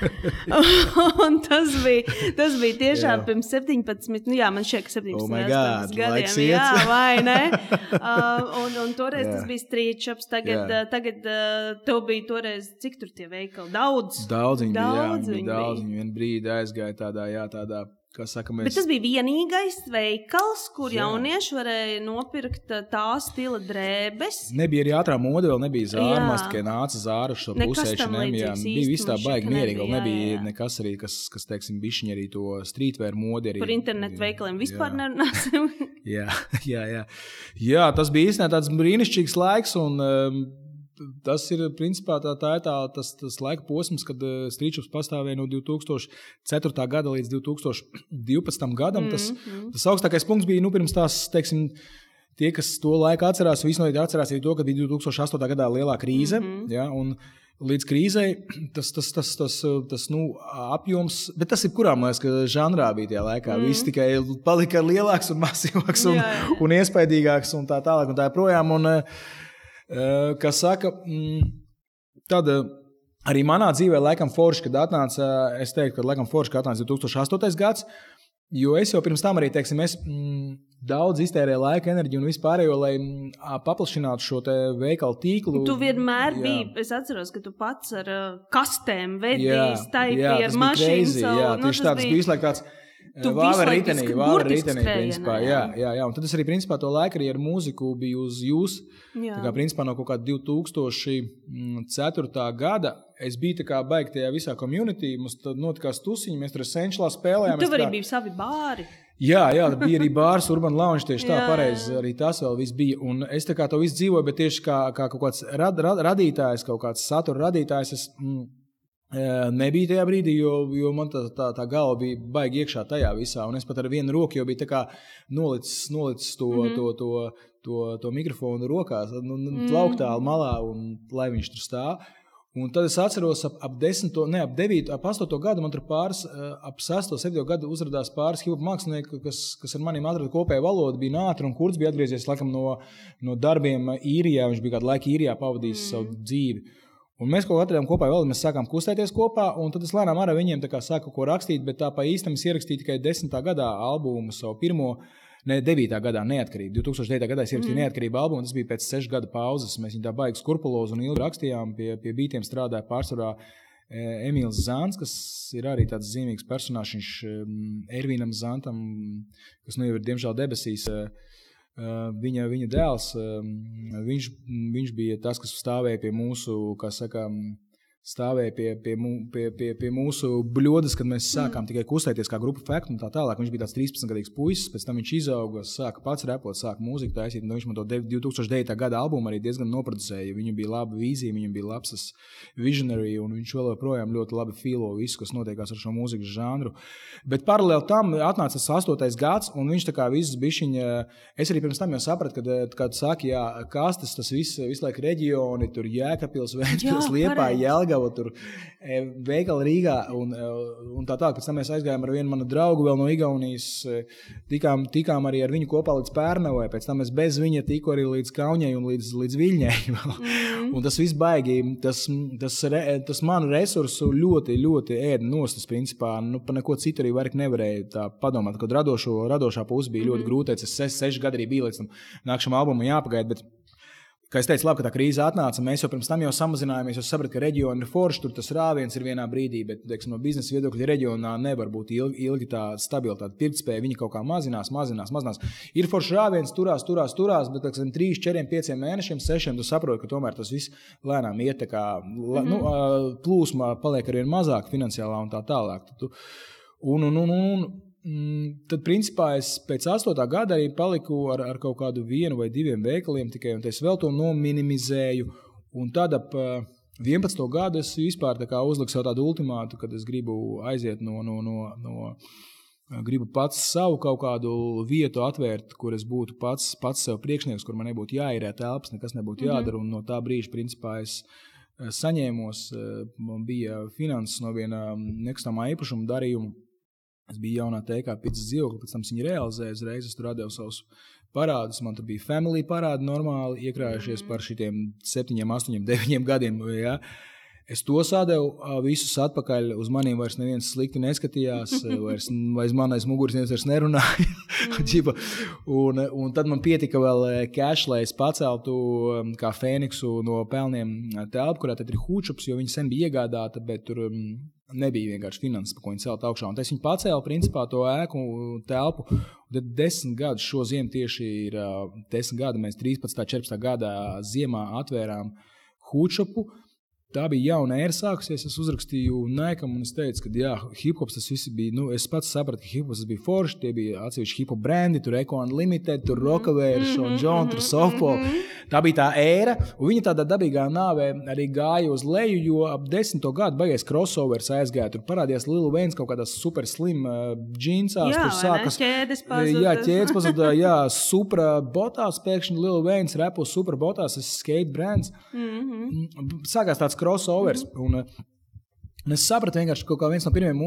un tas bija, tas bija tiešām jā. pirms 17, nu jā, man šķiet, ka 17 oh God, gadiem. Jā, vai ne? uh, un, un toreiz jā. tas bija Strīčups, tagad, jā. tagad uh, tev bija toreiz, cik tur tie veikali? Daudz. Daudz viņi daudz bija, jā, viņi bija daudz. Viņi vien brīdi aizgāja tādā, jā, tādā Saka, mēs... Bet tas bija vienīgais veikals, kur Jā. jaunieši varēja nopirkt uh, tā stila drēbes. Nebija arī ātrā mode, vēl nebija zārmas, tikai nāca zāra šo pusēšaniem. Jā, bija viss tā baigi mierīgi, vēl nebija jā, jā. nekas arī, kas, kas teiksim, bišķiņi arī to streetwear modi. Arī, Par internetu veikaliem vispār nerunāsim. jā, jā, jā. jā, tas bija īstenībā tāds brīnišķīgs laiks. Un, um, tas ir principā tā, tā tā, tas, tas laika posms, kad eh, Strīčups pastāvēja no 2004. gada līdz 2012. gadam. Mm tas, mhm. tas augstākais punkts bija nu, pirms tās, teiksim, tie, kas to laiku atcerās, visi noteikti atcerās arī to, ka bija 2008. gadā lielā krīze. Mm -hmm. ja, un, Līdz krīzei tas, tas, tas, tas, tas nu, apjoms, bet tas ir kurā mūzikā žanrā bija tajā laikā. Mm. Viss tikai palika lielāks, un masīvāks un, jā, jā. un iespaidīgāks un tā tālāk. Un tā joprojām. Un, uh, kas saka, mm, tad eh, arī manā dzīvē, laikam, forši, kad atnāca, es teiktu, ka laikam forši, kad atnāca 2008. gads. Jo es jau pirms tam arī teiksim, es, mm, daudz iztērēju laika, enerģiju un vispārējo, lai mm, paplašinātu šo veikalu tīklu. Tu vienmēr jā. biji, es atceros, ka tu pats ar uh, kastēm vedīji, staigāji ar mašīnu. Jā, nu, tieši tāds bija, bija Tu Vāva ritenī, vāva ritenī, principā, jā, jā, jā. Un tad es arī, principā, to laiku arī ar mūziku biju uz jūs. Jā. Tā kā, principā, no kaut kā 2004. Mm, gada es biju tā kā baigi tajā visā komunitī. Mums tad notikās tusiņi, mēs tur senčlā spēlējām. Tur arī kā... bija savi bāri. Jā, jā, bija arī bārs, urban lounge. Tieši tā, pareizi. Arī tas vēl viss bija. Un es tā kā to visu dzīvoju, bet tieši kā, kā kaut kāds rad, rad, radītājs, kaut kāds satura radītājs. Es, mm, Nebija tajā brīdī, jo, jo man tā, tā, tā galva bija baigi iekšā tajā visā. Un es pat ar vienu roku jau biju nolicis, nolicis to, mm -hmm. to, to, to, to mikrofonu rokās, nu, mm -hmm. plauktā malā, un lai viņš tur stāv. Un tad es atceros, ap, ap 10, ne ap 9, ap 8 gadu man tur pāris, ap 6, 7 gadu uzrādījās pāris hip hop mākslinieki, kas, kas ar maniem atrada kopēju valodu. Bija nātri un kurds bija atgriezies laikam, no, no darbiem īrijā. Viņš bija kādu laiku īrijā pavadījis mm. savu dzīvi. Un mēs kaut kā atradām kopā, vēl mēs sākām kustēties kopā, un tad es lēnām ar viņiem sāku ko rakstīt, bet tā pa īstam es ierakstīju tikai 10. gadā albumu, savu pirmo, ne 9. gadā neatkarību. 2009. gadā es ierakstīju mm. neatkarību albumu, tas bija pēc 6 gadu pauzes. Mēs viņu tā baigi skrupulozi un ilgi rakstījām, pie, pie beatiem strādāja pārsvarā. E, Emīls Zāns, kas ir arī tāds zīmīgs personāžs, viņš Ervīnam Zantam, kas nu jau ir diemžēl debesīs. Uh, viņa, viņa dēls, viņš, viņš bija tas, kas stāvēja pie mūsu, kā sakām, stāvēja pie, pie, pie, pie, pie mūsu bļodas, kad mēs sākām mm. tikai kustēties kā grupa faktu un tā tālāk. Viņš bija tāds 13-gadīgs puisis, pēc tam viņš izauga, sāka pats repot, sāka mūziku taisīt. Viņš man to 2009. gada albumu arī diezgan noproducēja. Viņam bija laba vīzija, viņam bija labs visionary, un viņš vēl joprojām ļoti labi filo visu, kas notiekās ar šo mūzikas žanru. Bet paralēli tam atnāca tas astotais gads, un viņš tā kā viss bišķiņa, es arī pirms tam jau sapratu, kad, kad saka, jā, kastas, tas viss, visu laiku reģioni, tur Jēkabils, Vēnspils, Liepā, Jelga iekļaut tur e, veikala Rīgā un, e, un tā tālāk. Pēc tam mēs aizgājām ar vienu manu draugu vēl no Igaunijas, e, tikām, tikām arī ar viņu kopā līdz Pērnavai, pēc tam es bez viņa tiku arī līdz Kaunijai un līdz, līdz Viļņai. mm. un tas viss baigi, tas, tas, tas manu resursu ļoti, ļoti ēda nost. Principā nu, par neko citu arī vairāk nevarēju tā padomāt, kad radošo, radošā puse bija mm ļoti grūta. Es seši, gadi arī biju līdz tam nākamajam albumam jāpagaida. Bet, Kā es teicu, labi, ka tā krīze atnāca. Mēs jau pirms tam jau samazinājāmies. Es sapratu, ka reģioni ir forši, tur tas rāviens ir vienā brīdī, bet teiksim, no biznesa viedokļa reģionā nevar būt ilgi, ilgi tā stabilitāte. Pirktspēja viņi kaut kā mazinās, mazinās, mazinās. Ir forši rāviens, turās, turās, turās, bet pēc 3, 4, 5 mēnešiem, 6 tu saproti, ka tomēr tas viss lēnām iet kā mm -hmm. nu, plūsmā, paliek arvien mazāk finansiālā un tā tālāk. Tu, un, un, un, un, Mm, tad, principā, es pēc astotā gada arī paliku ar, ar kaut kādu vienu vai diviem veikaliem tikai, un es vēl to nominimizēju. Un tad ap, 11. gadu es vispār uzliku sev tādu ultimātu, kad es gribu aiziet no. no, no, no Gribu pats savu kaut kādu vietu atvērt, kur es būtu pats, pats sev priekšnieks, kur man nebūtu jāierē telpas, nekas nebūtu mhm. jādara. Mm -hmm. Un no tā brīža, principā, es saņēmos, man bija finanses no viena nekustamā īpašuma darījuma. Es biju jaunā TK pīcis dzīvokli, pēc tam viņi realizēja uzreiz. Es tur radīju savus parādus. Man tur bija family parādi normāli iekrājušies par šiem septiņiem, astoņiem, deviņiem gadiem. Ja? Es to sādēju visus atpakaļ. Uz maniem vairs neviens slikti neskatījās, vairs, vairs man aiz muguras neviens vairs nerunāja. Mm. un, un tad man pietika vēl cash, lai es paceltu kā Fēniksu no pelniem telpu, kurā tad ir hūčups, jo viņi sen bija iegādāta, bet tur nebija vienkārši finanses, ko viņi celt augšā. Un tas viņi pacēla principā to ēku telpu. Tad desmit gadus šo ziemu tieši ir desmit gadi. Mēs 13. un 14. gadā ziemā atvērām hūčupu. Tā bija jauna ēra sākusies. Es uzrakstīju Nēkam, un es teicu, ka jā, hip hops tas viss bija. Nu, es pats sapratu, ka hip hops bija forši. Tie bija atsevišķi hip hop brandi, tur Econ Limited, tur Rockaware, mm -hmm, John, mm -hmm, tur Softball. Mm -hmm. Tā bija tā ēra, un viņa tādā dabīgā nāvē arī gāja uz leju, jo ap desmito gadu beigās crossovers aizgāja. Tur parādījās Lielu Vēns kaut kādā super slim uh, džinsās. Jā, tur sākas ķēdes pazuda. Jā, ķēdes pazuda, jā, supra botās pēkšņi Lielu Vēns repo super botās, tas skate brands. Mm -hmm. Sākās tāds crossovers. Mm -hmm. Un, Un es sapratu, ka viens no pirmajiem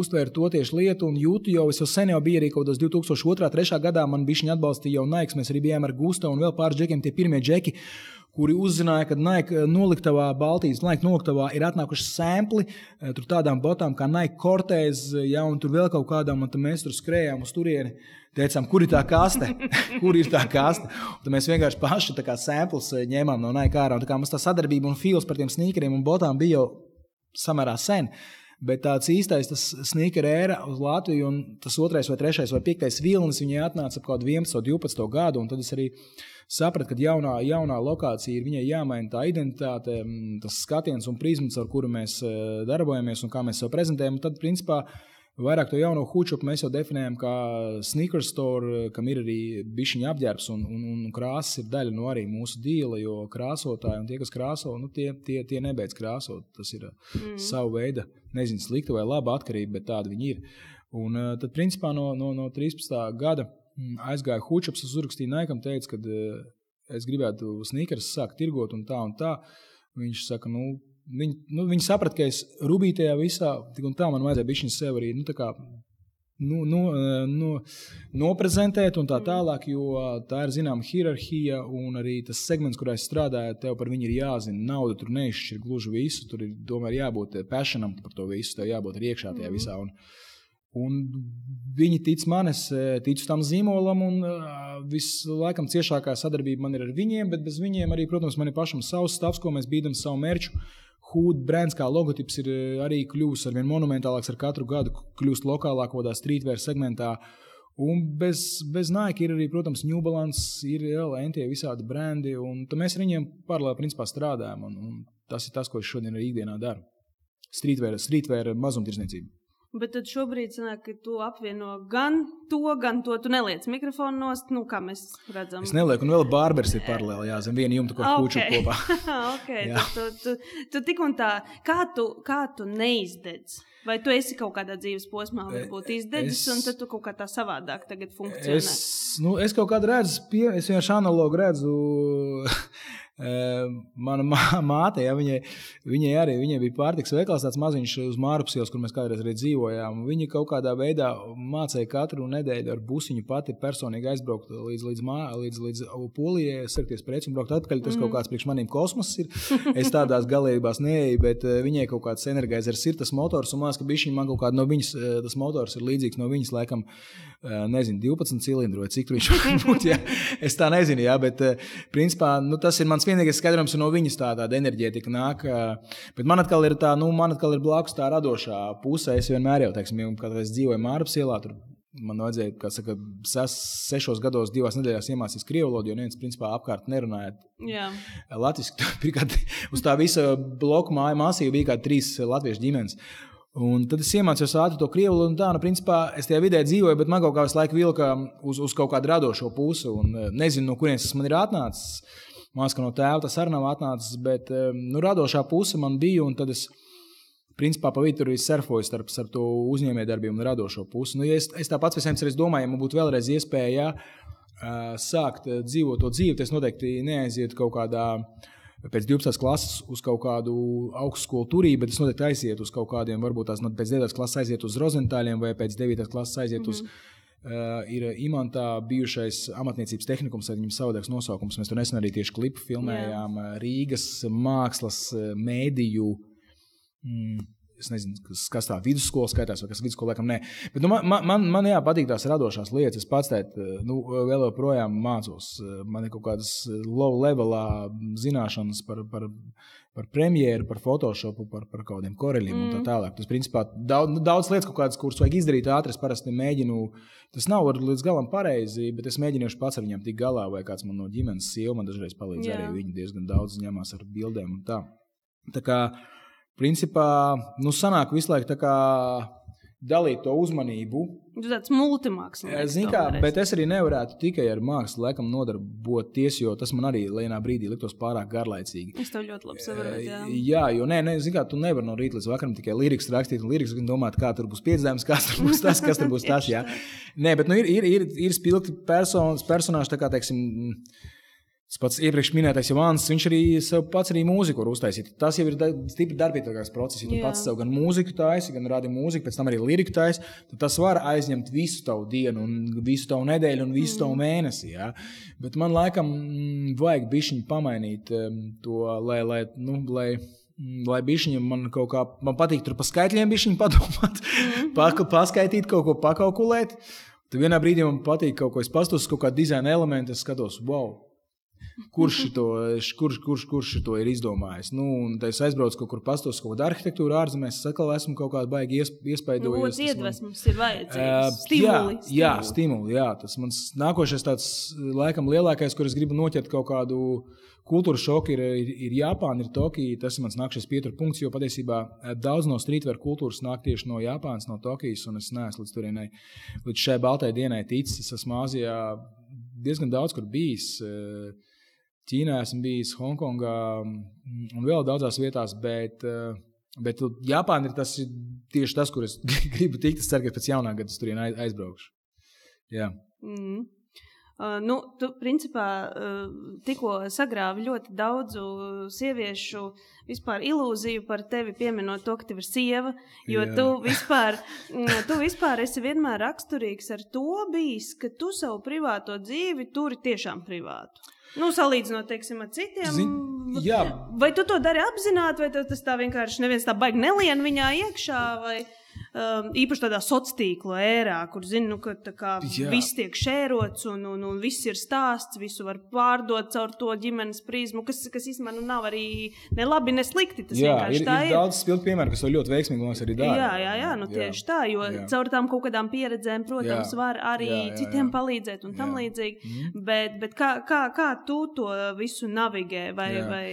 uztvēra to tieši lietu, un jūtu jau, es jau sen jau biju arī kaut kādos 2002. un 2003. gadā. Man bija viņa atbalstīja jau Naiks, mēs arī bijām ar Gustavu un vēl pāris džekiem, tie pirmie džeki. Kuri uzzināja, ka Nike noliktavā, Baltijas Nike noliktavā ir atnākuši eh, tur tādām botām kā Nike Cortez, ja, un tur vēl kaut kādām, un mēs tur skrējām uz turieni teicām, kur ir tā kaste, kur ir tā kaste. Un tad mēs vienkārši paši kā eh, ņēmām no Nike ārā. Un tā kā mums tā sadarbība un fils par tiem sneakeriem un botām bija jau samērā sen. Bet tāds īstais sneaker ēra uz Latviju, un tas otrais, vai trešais, vai piektais vilnis, viņai atnāca ap kaut 11, 12 gadu. Tad es arī sapratu, ka jaunā, jaunā lokācija ir viņai jāmaina tā identitāte, tas skatiens un prizmas, ar kuru mēs eh, darbojamies un kā mēs sev prezentējam. Tad, principā, Vairāk to jauno hučupu mēs jau definējam kā sneaker store, kam ir arī bišķiņa apģērbs un, un, un krāsas ir daļa no arī mūsu dīla, jo krāsotāji un tie, kas krāso, nu, tie, tie, tie nebeidz krāsot. Tas ir mm. savu veidu, nezinu, slikta vai laba atkarība, bet tāda viņi ir. Un uh, tad, principā, no, no, no 13. gada aizgāja hučups, es uzrakstīju Naikam, teicu, ka uh, es gribētu sneakers sākt tirgot un tā un tā. Viņš saka, nu, Viņi, nu, viņi saprata, ka es rubīju tajā visā, un tā man vajadzēja viņa sev arī. Nu, kā, nu, nu, nu, noprezentēt un tā tālāk, jo tā ir zināma hierarhija un arī tas segments, kurā es strādāju, tev par viņu ir jāzina. Nauda tur neizšķir gluži visu, tur ir tomēr jābūt passionam par to visu, tev jābūt arī iekšā tajā visā. Un, Un viņi tic man, es ticu tam zīmolam, un uh, vislabākā ciešākā sadarbība man ir ar viņiem, bet bez viņiem arī, protams, man ir pašam savs stāvs, ko mēs bīdam savu mērķu. Hood brands kā logotips ir eh, arī kļuvis ar vien monumentālāks ar katru gadu, kļūst lokālāk, kādā streetwear segmentā. Un bez, bez Nike ir arī, protams, New Balance, ir LNT, visādi brandi, un mēs ar viņiem paralēli principā strādājam. Un, un tas ir tas, ko es šodien arī ikdienā daru. Streetwear, streetwear mazumtirdzniecība. Bet tad šobrīd sanāk, ka tu apvieno gan to, gan to. Tu neliec mikrofonu nost, nu, kā mēs redzam. Es nelieku, un vēl bārbers ir paralēli, jā, zem viena jumta, ko okay. kūču kopā. okay, tu, tu, tu, tu tik un tā, kā tu, kā tu neizdedz? Vai tu esi kaut kādā dzīves posmā, varbūt izdedzis, es, un tad tu kaut kā tā savādāk tagad funkcionē? Es, nu, es kaut kādā redzu, pie, es vienkārši analogu redzu Mana māte, ja, viņai, viņai arī viņai bija pārtiks veikals, tāds maziņš uz Mārupsielas, kur mēs kādreiz dzīvojām. Viņa kaut kādā veidā mācīja katru nedēļu ar busiņu pati personīgi aizbraukt līdz, līdz, mā, līdz, līdz Polijai, sarkties preci un braukt atpakaļ. Tas mm. kaut kāds priekš maniem kosmos ir. Es tādās galībās neeju, bet viņai kaut kāds enerģizers ir tas motors, un man liekas, ka bišķiņ man kaut kāda no viņas, tas motors ir līdzīgs no viņas, laikam, nezinu, 12 cilindru vai cik viņš var būt. Ja? Es tā nezinu, jā, bet principā nu, tas ir mans vienīgais skaidrojums no viņas tā, tāda enerģētika nāk. Bet man atkal ir tā, nu, man atkal ir blakus tā radošā pusē. Es vienmēr jau, teiksim, kad es dzīvoju Mārpas ielā, tur man vajadzēja, kā saka, ses, sešos gados, divās nedēļās iemācīties krievu valodu, jo neviens, principā, apkārt nerunāja latviešu. Uz tā visa bloku māja māsīja bija kā trīs latviešu ģimenes. Un tad es iemācījos ātri to krievu valodu, un tā, nu, principā, es tajā vidē dzīvoju, bet man kaut kā visu laiku vilka uz, uz kaut kādu radošo pusi, un nezinu, no kurienes tas man ir atnācis. Mākslinieks no tēva tas arī nav atnācis, bet nu, radošā puse man bija. Tad es principā pa vidu tur surfoju starp, starp to uzņēmējdarbību un radošo pusi. Nu, ja es, es tāpat visiem domāju, ja man būtu vēlreiz iespēja uh, sākt dzīvot to dzīvi, tad es noteikti neaizietu kaut kādā. Pēc 12. klases uz kaut kādu augstskolu turību, bet es noteikti aizietu uz kaut kādiem, varbūt tās no pēc 9. klases aiziet uz Rozentāļiem vai pēc 9. klases aiziet mm -hmm. uz Uh, ir Imantā bijušais amatniecības tehnikums, ar viņu savādāks nosaukums. Mēs tur nesen arī tieši klipu filmējām Jā. Rīgas mākslas mēdīju Mm. Es nezinu, kas, kas tā vidusskola skaitās, vai kas vidusskola laikam nē. Bet, nu, man, man, man jā, patīk tās radošās lietas. Es pats tēt, nu, vēl joprojām mācos. Man ir kaut kādas low levelā zināšanas par, par, par premjeru, par Photoshopu, par, par kaut kādiem koreļiem mm. un tā mm. tālāk. Tas, principā, daudz, nu, daudz lietas, kādas, kuras vajag izdarīt ātri, es parasti mēģinu. Tas nav līdz galam pareizi, bet es mēģinu pats ar viņiem tikt galā, vai kāds man no ģimenes sieva man dažreiz palīdz. Jā. Arī viņi diezgan daudz ņemās ar bildēm un tā. tā kā, principā, nu, sanāk visu laiku dalīt to uzmanību. Tu tāds multimākslinieks. Zini, kā, bet es arī nevarētu tikai ar mākslu laikam nodarboties, jo tas man arī vienā brīdī liktos pārāk garlaicīgi. Es tev ļoti labi saprotu. Jā, jā jo nē, nē zini, kā, tu nevari no rīta līdz vakaram tikai lirikas rakstīt, un lirikas domāt, kā tur būs piedzēmums, kas tur būs tas, kas tur būs tas. Nē, bet nu, ir, ir, ir, ir spilgti personas, personāži, tā kā, teiksim, Tas pats iepriekš minētais Jānis, viņš arī pats arī mūziku var uztaisīt. Tas jau ir da, stipri darbīgāks process. Ja tu Jā. pats sev gan mūziku taisi, gan rādi mūziku, pēc tam arī liriku taisi, tad tas var aizņemt visu tavu dienu, un visu tavu nedēļu un visu mm. tavu mēnesi. Ja? Bet man laikam mm, vajag bišķiņu pamainīt um, to, lai, lai, nu, lai mm, lai bišķiņam man kaut kā, man patīk tur pa skaitļiem bišķiņu padomāt, mm -hmm. pa, paskaitīt kaut ko, pakalkulēt. Tad vienā brīdī man patīk kaut ko, es pastos kaut kādu dizaina elementu, es skatos, wow, kurš to, kurš, kurš, kurš to ir izdomājis. Nu, es aizbraucu kaut kur pastos, kaut kāda arhitektūra ārzemēs. Es atkal esmu kaut kādā baigi iespaidojies. Nu, iedvesmas ir vajadzīgs. Uh, stimuli, jā, stimuli. jā, stimuli. Jā, tas mans nākošais tāds laikam lielākais, kur es gribu noķert kaut kādu kultūras šoku ir, ir, ir Japāna, ir Tokija. Tas ir mans nākamais pieturpunkts, jo patiesībā daudz no streetwear kultūras nāk tieši no Japānas, no Tokijas. Es neesmu līdz turienei, līdz šai baltai dienai ticis. Es esmu Āzijā diezgan daudz kur bijis. Uh, Ķīnā esmu bijis, Hongkongā mm, un vēl daudzās vietās. Bet, eh, bet Japāna ir tas, tieši tas, kur es gribu tikt. Es ceru, ka pēc jaunā gada tur aizbraukšu. Jā. Mm. Uh, nu, tu, principā, uh, tikko sagrāvi ļoti daudzu sieviešu vispār ilūziju par tevi, pieminot to, ka tev ir sieva. Jo Jā. tu vispār, mm, tu vispār esi vienmēr raksturīgs ar to bijis, ka tu savu privāto dzīvi turi tiešām privātu. Nu, salīdzinot, teiksim, ar citiem. Zin, jā. vai tu to dari apzināti, vai tas tā vienkārši neviens tā baigi nelien viņā iekšā? Vai? Um, īpaši tādā sociālā tīkla ērā, kur zinu, nu, ka kā, viss tiek šērots un, un, un viss ir stāsts, visu var pārdot caur to ģimenes prizmu, kas, kas īstenībā nu, nav arī ne labi, ne slikti. Tas jā, ir, tā ir. Ir daudz spilgtu piemēru, kas to ļoti veiksmīgi mums arī dara. Jā, jā, jā, nu, tieši jā. tā, jo jā. caur tām kaut kādām pieredzēm, protams, jā. var arī jā, jā, citiem jā. palīdzēt un tam jā. līdzīgi. Mm. Bet, bet kā, kā, kā tu to visu navigē? Vai, jā. vai...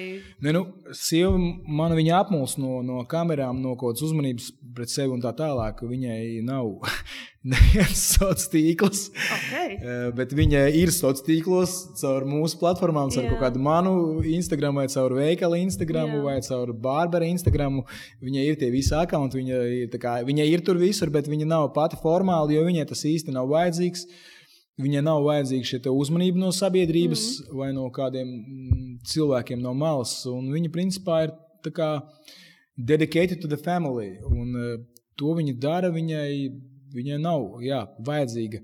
Ne, nu, sieva man viņa apmuls no, no kamerām, no kaut kādas uzmanības pret sevi un tā tālāk. Viņai nav neviens sociāls tīkls, okay. Eh, bet viņa ir sociālos tīklos caur mūsu platformām, caur kaut kādu manu Instagram, vai caur veikalu Instagram, vai caur Bārbara Instagram. Viņai ir tie visi akti, viņa, kā, viņa ir tur visur, bet viņa nav pati formāli, jo viņai tas īsti nav vajadzīgs. Viņai nav vajadzīga šī uzmanība no sabiedrības mm -hmm. vai no kādiem mm, cilvēkiem no malas. Viņa principā ir dedicated to the family. Un uh, to viņa dara, viņai, viņai nav jā, vajadzīga.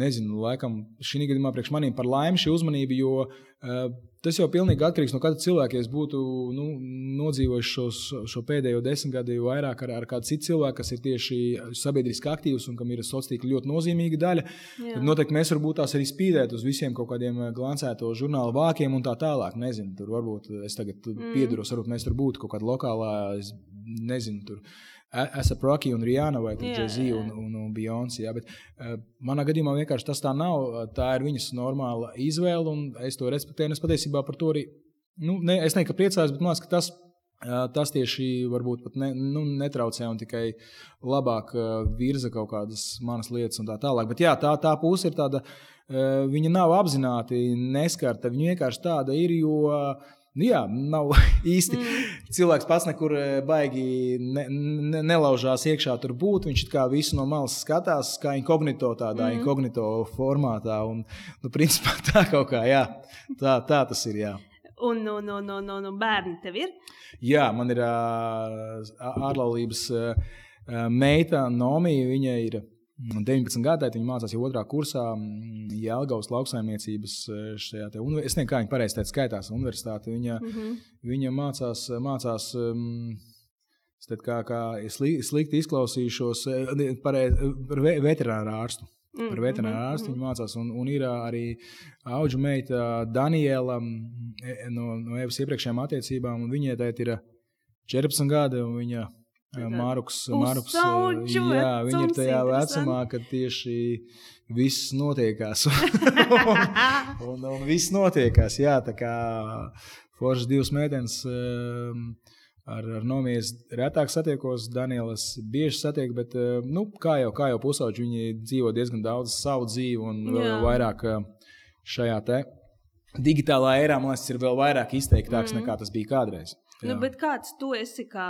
Nezinu, laikam šī gadījumā priekš maniem par laimi šī uzmanība, jo uh, tas jau pilnīgi atkarīgs no katra cilvēka. Ja es būtu nu, nodzīvojis šos, šo pēdējo desmitgadi vairāk ar, ar kādu citu cilvēku, kas ir tieši sabiedriski aktīvs un kam ir sociālā tīkla ļoti nozīmīga daļa, Jā. tad noteikti mēs varbūt tās arī spīdēt uz visiem kaut kādiem glancēto žurnālu vākiem un tā tālāk. Nezinu, tur varbūt es tagad mm. piedaros, varbūt mēs tur būtu kaut kāda lokālā, nezinu, tur Esat Rocky un Rihanna vai Jay-Z un, un, un Beyoncé. Jā, bet, uh, manā gadījumā vienkārši tas tā nav. Tā ir viņas normāla izvēle, un es to respektēju. Es patiesībā par to arī, nu, ne, es neku priecājos, bet man liekas, ka tas. Tas tieši varbūt pat ne, nu, netraucē un tikai labāk virza kaut kādas manas lietas un tā tālāk. Bet jā, tā, tā puse ir tāda uh, viņa nav apzināti neskarta. Viņa vienkārši tāda ir, jo uh, Nu, jā, nav īsti. Mm. Cilvēks pats nekur baigi ne, ne, nelaužās iekšā tur būt. Viņš kā visu no malas skatās, kā inkognito tādā mm. inkognito formātā. Un, nu, principā tā kaut kā, jā, tā, tā tas ir. Jā. Un no, no, no, no, no bērni tev ir? Jā, man ir ārlaulības meita Nomija. Viņa ir 19 gadiem viņa mācās jau otrā kursā Jēlgavas lauksaimniecības šajā te, es nezinu, kā viņa pareizi teica, skaitās universitāte. Viņa, mm -hmm. viņa mācās, mācās es tad kā, kā slikti izklausīšos par, par veterināru ārstu. Mm -hmm. Par veterināru ārstu mm -hmm. viņa mācās, un, un ir arī auga meita Daniela e, no, no Evas iepriekšējām attiecībām, un viņai ir 14 gadi, un viņa Marks, Marks jā, viņi ir tajā vecumā, kad tieši viss notiekās. un, un, un viss notiekās, jā, tā kā foršas divas meitenes. Ar, ar Nomijas retāk satiekos, Danielas bieži satieku, bet, nu, kā jau, kā jau pusauģi, viņi dzīvo diezgan daudz savu dzīvi un vēl vairāk šajā te digitālā erā, man liekas, ir vēl vairāk izteiktāks mm. nekā tas bija kādreiz. Nu, bet kāds tu esi kā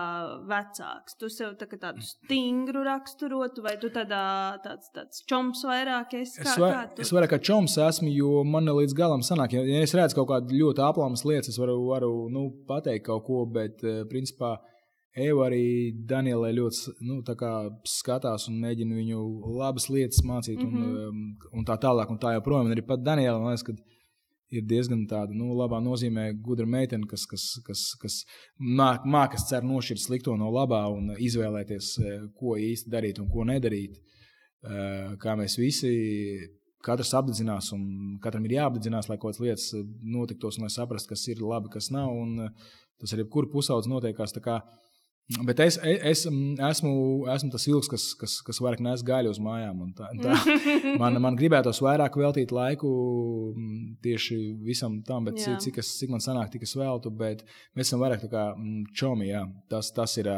vecāks? Tu sev tā, tādu stingru raksturotu, vai tu tādā, tāds, tāds čoms vairāk esi? Kā, es, var, kā es vairāk kā čoms esmu, jo man līdz galam sanāk, ja, ja es redzu kaut kādu ļoti aplāmas lietas, es varu, varu nu, pateikt kaut ko, bet uh, principā. Eva arī Danielai ļoti nu, tā skatās un mēģina viņu labas lietas mācīt, mm -hmm. un, um, un tā tālāk, un tā joprojām. Arī pat Daniela, man liekas, ka ir diezgan tāda, nu, labā nozīmē, gudra meitene, kas, kas, kas, kas māk, mākas cer nošķirt slikto no labā un izvēlēties, e, ko īsti darīt un ko nedarīt. E, kā mēs visi, katrs apdedzinās un katram ir jāapdedzinās, lai kaut kādas lietas notiktos un lai saprastu, kas ir labi, kas nav. Un e, tas arī kur pusaudzis notiekās. Bet es, es esmu, esmu tas ilgs, kas, kas, kas vairāk nes gaļu uz mājām. Tā, tā, man, man gribētos vairāk veltīt laiku tieši visam tam, bet jā. cik, es, cik man sanāk, tik es veltu. Bet mēs esam vairāk kā čomi. Jā. Tas, tas ir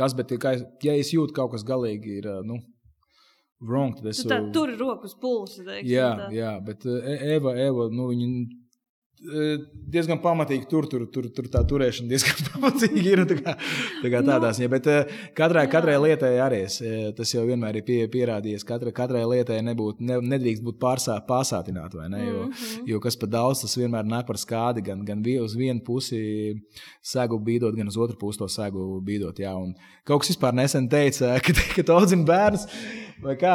tas, bet kā, ja es jūtu kaut kas galīgi ir. Nu, Wrong, tad es. Tu tā, tur ir rokas pulsa. Teiksim, jā, tā. jā, bet Eva, Eva nu, viņa diezgan pamatīgi tur, tur, tur, tur tā turēšana diezgan pamatīgi ir. Tā kā, tā kā tādās, nu, ja, bet katrai, katrai lietai arī es, tas jau vienmēr ir pie, pierādījies. Katra, katrai lietai nebūt, ne, nedrīkst būt pārsā, pārsātināta, vai ne? Jo, mm -hmm. jo kas par daudz, tas vienmēr nāk par skādi. Gan, gan uz vienu pusi sēgu bīdot, gan uz otru pusi to sēgu bīdot. Jā. Un kaut kas vispār nesen teica, ka, ka tu audzini bērnus. Vai kā?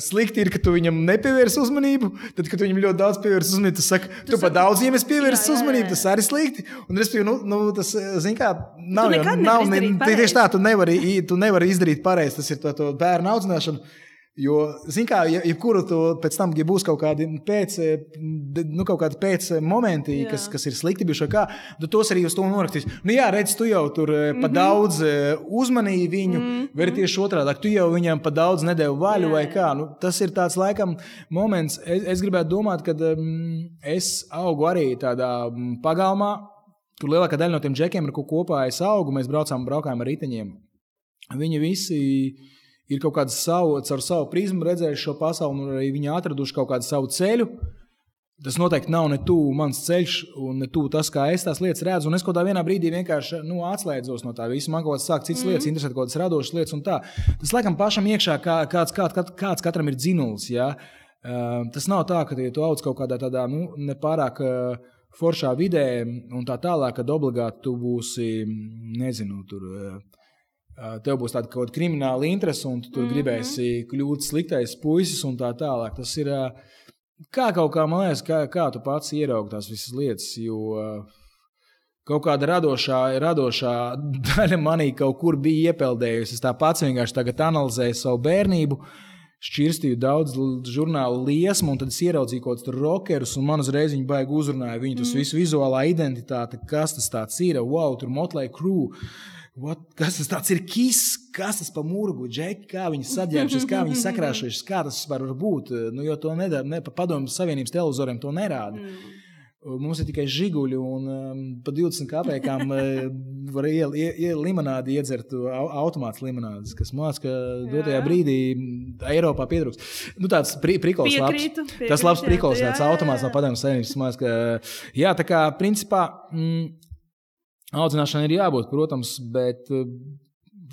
Slikti ir, ka tu viņam nepievērsi uzmanību. Tad, kad viņam ļoti daudz pievērsi uzmanību, tas saka, tu, tu pat daudz viņam pievērsi uzmanību, tas arī slikti. Un, respektīvi, nu, nu, tas, kā, nav jau ne, tieši tā, tu nevari, tu nevari izdarīt pareizi. Tas ir to, to bērnu audzināšanu. Jo, zināmā mērā, ja, ja kuru to pēc tam, ja būs kaut kādi pēc, nu, kaut kādi pēc momenti, jā. kas, kas ir slikti bijuši, kā, tu tos arī uz to norakstīs. Nu, jā, redz, tu jau tur mm -hmm. pa mhm. daudz uzmanīji viņu, mm -hmm. vai tieši otrādi, tu jau viņam pa daudz nedēļu vaļu, jā, vai kā. Nu, tas ir tāds laikam moments, es, es gribētu domāt, ka um, es augu arī tādā pagalmā, kur lielākā daļa no tiem džekiem, ar ko kopā es augu, mēs braucām, braukājām ar riteņiem. Viņi visi ir kaut kāda savu, caur savu prizmu redzējuši šo pasauli, un arī viņi atraduši kaut kādu savu ceļu. Tas noteikti nav ne tuvu mans ceļš, un ne tuvu tas, kā es tās lietas redzu. Un es kaut kādā brīdī vienkārši nu, atslēdzos no tā visa. Man kaut kādas sāk citas mm. lietas, interesēt kaut kādas radošas lietas, un tā. Tas laikam pašam iekšā, kā, kāds, kāds, kāds katram ir dzinulis. Ja? Uh, tas nav tā, ka ja tu audz kaut kādā tādā nu, nepārāk. Uh, Foršā vidē, un tā tālāk, kad obligāti tu būsi, nezinu, tur uh, tev būs tāda kaut kāda krimināla interese, un tu tur mm -hmm. gribēsi kļūt sliktais puisis un tā tālāk. Tas ir kā kaut kā, man liekas, kā, kā tu pats ieraugi tās visas lietas. Jo, Kaut kāda radošā, radošā daļa manī kaut kur bija iepeldējusi. Es tā pats vienkārši tagad analizēju savu bērnību, šķirstīju daudz žurnālu liesmu, un tad es ieraudzīju kaut kādus rockerus, un man uzreiz viņi baigi uzrunāja. Viņu tas mm. visu vizuālā identitāte, kas tas ir, wow, tur Motley Crue What, kas tas ir? Kis, kas tas par mūru, džeki, kā viņi saģērbušies, kā viņi sakrāšušies, kā tas var būt. Nu, jo to nedara, ne pa padomju Savienības televizoriem to nerāda. Mm. Mums ir tikai žiguļi, un um, pa 20 kapekām uh, var ielikt ie, ie, limonādi, iedzert automāts limonādes, kas mācās, ka dotajā brīdī Eiropā pietrūks. Nu, tāds pri, Piekrītu, labs. Tas labs prikols, jā, tāds automāts no padomjas savienības. Mācās, ka, jā, tā kā principā mm, audzināšanai ir jābūt, protams, bet. uh,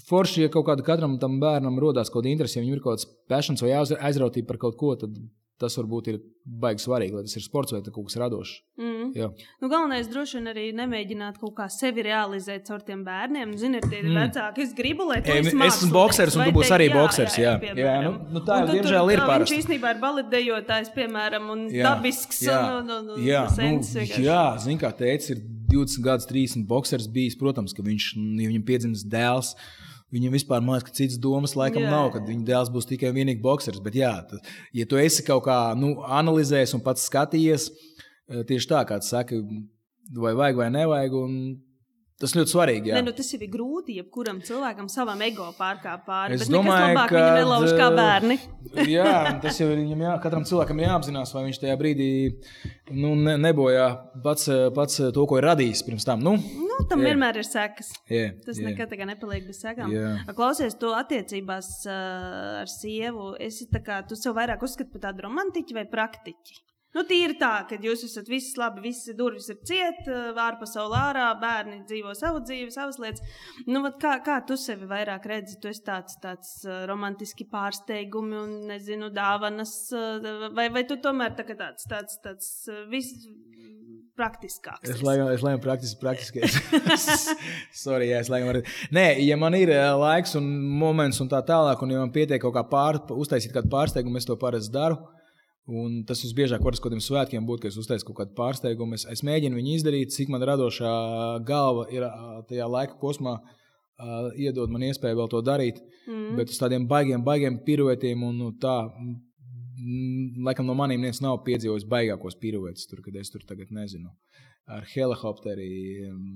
Forši, ja kaut kāda katram tam bērnam rodas kaut kāda interese, ja viņam ir kaut kāds passions vai aizrautība par kaut ko, tad tas varbūt ir baigi svarīgi, lai tas ir sports vai kaut kas radošs. Mm. Jā. Nu, galvenais droši vien arī nemēģināt kaut kā sevi realizēt caur tiem bērniem. Ziniet, tie ir Mm. vecāki. Es gribu, lai tu Ej, esi es esmu boksers, un tu būsi arī boksers, jā. piemēram. Jā, nu- nu tā jau, diemžēl, ir tā, parasti. Viņš īstenībā ir baletdejotājs, piemēram, un Jā, dabisks. jā, un, un, un, jā, sens nu, vienkārši. jā zini, kā teicis, ir 20 gadus, 30 boxers bijis. Protams, ka viņš, ja viņam piedzimis dēls. Viņam vispār liekas, ka citas domas laikam Jā, nav, kad viņa dēls būs tikai un vienīgi boxers. Bet, jā, tad, ja tu esi kaut kā nu, analizējis un pats skatījies, eh, tieši tā, kā tu saki, vai vajag vai nevajag, un tas ļoti svarīgi. Jā. Ne, nu, tas jau ir grūti, jebkuram cilvēkam savam ego pārkāpt pāri. Es domāju, labāk ka, viņa nelauž kā eh, bērni. Jā, tas jau ir viņam, jā, katram cilvēkam ir jāapzinās, vai viņš tajā brīdī nu, ne, nebojā pats, pats to, ko ir radījis pirms tam. Nu, Nu, tam jā. vienmēr ir sekas. jā, Tas jā. nekad nepaliek bez sekām. Jā. Klausies, tu attiecībās uh, ar sievu. Tā kā tu sev vairāk uzskati par tādu romantiķu vai praktiķi. Nu, tīri tā, ka jūs esat visi labi, visas durvis ir ciet, uh, ārpasaulē ārā, bērni dzīvo savu dzīvi, savas lietas. Nu, kā, kā tu sevi vairāk redzi? Tu esi tāds, tāds uh, romantiski pārsteigumi un, nezinu, dāvanas, uh, vai, vai tu tomēr tā tāds, tāds, tāds vis, praktiskāks? Es laikam, es laikam praktiski, praktiski. Sorry, jā, es laikam arī. Nē, ja man ir eh, laiks un moments un tā tālāk, un ja man pietiek kaut kā pār, uztaisīt kādu pārsteigumu, es to parasti daru. Un tas visbiežāk var uz kādiem svētkiem būt, ka es uztaisu kaut kādu pārsteigumu. Es, es mēģinu viņu izdarīt, cik man radošā galva ir tajā laika posmā. Uh, iedod man iespēju vēl to darīt, mm. bet uz tādiem baigiem, baigiem piruetiem un nu, tā. Laikam no maniem neviens nav piedzīvojis baigākos piruetus, kad es tur tagad nezinu. Ar helikopteri.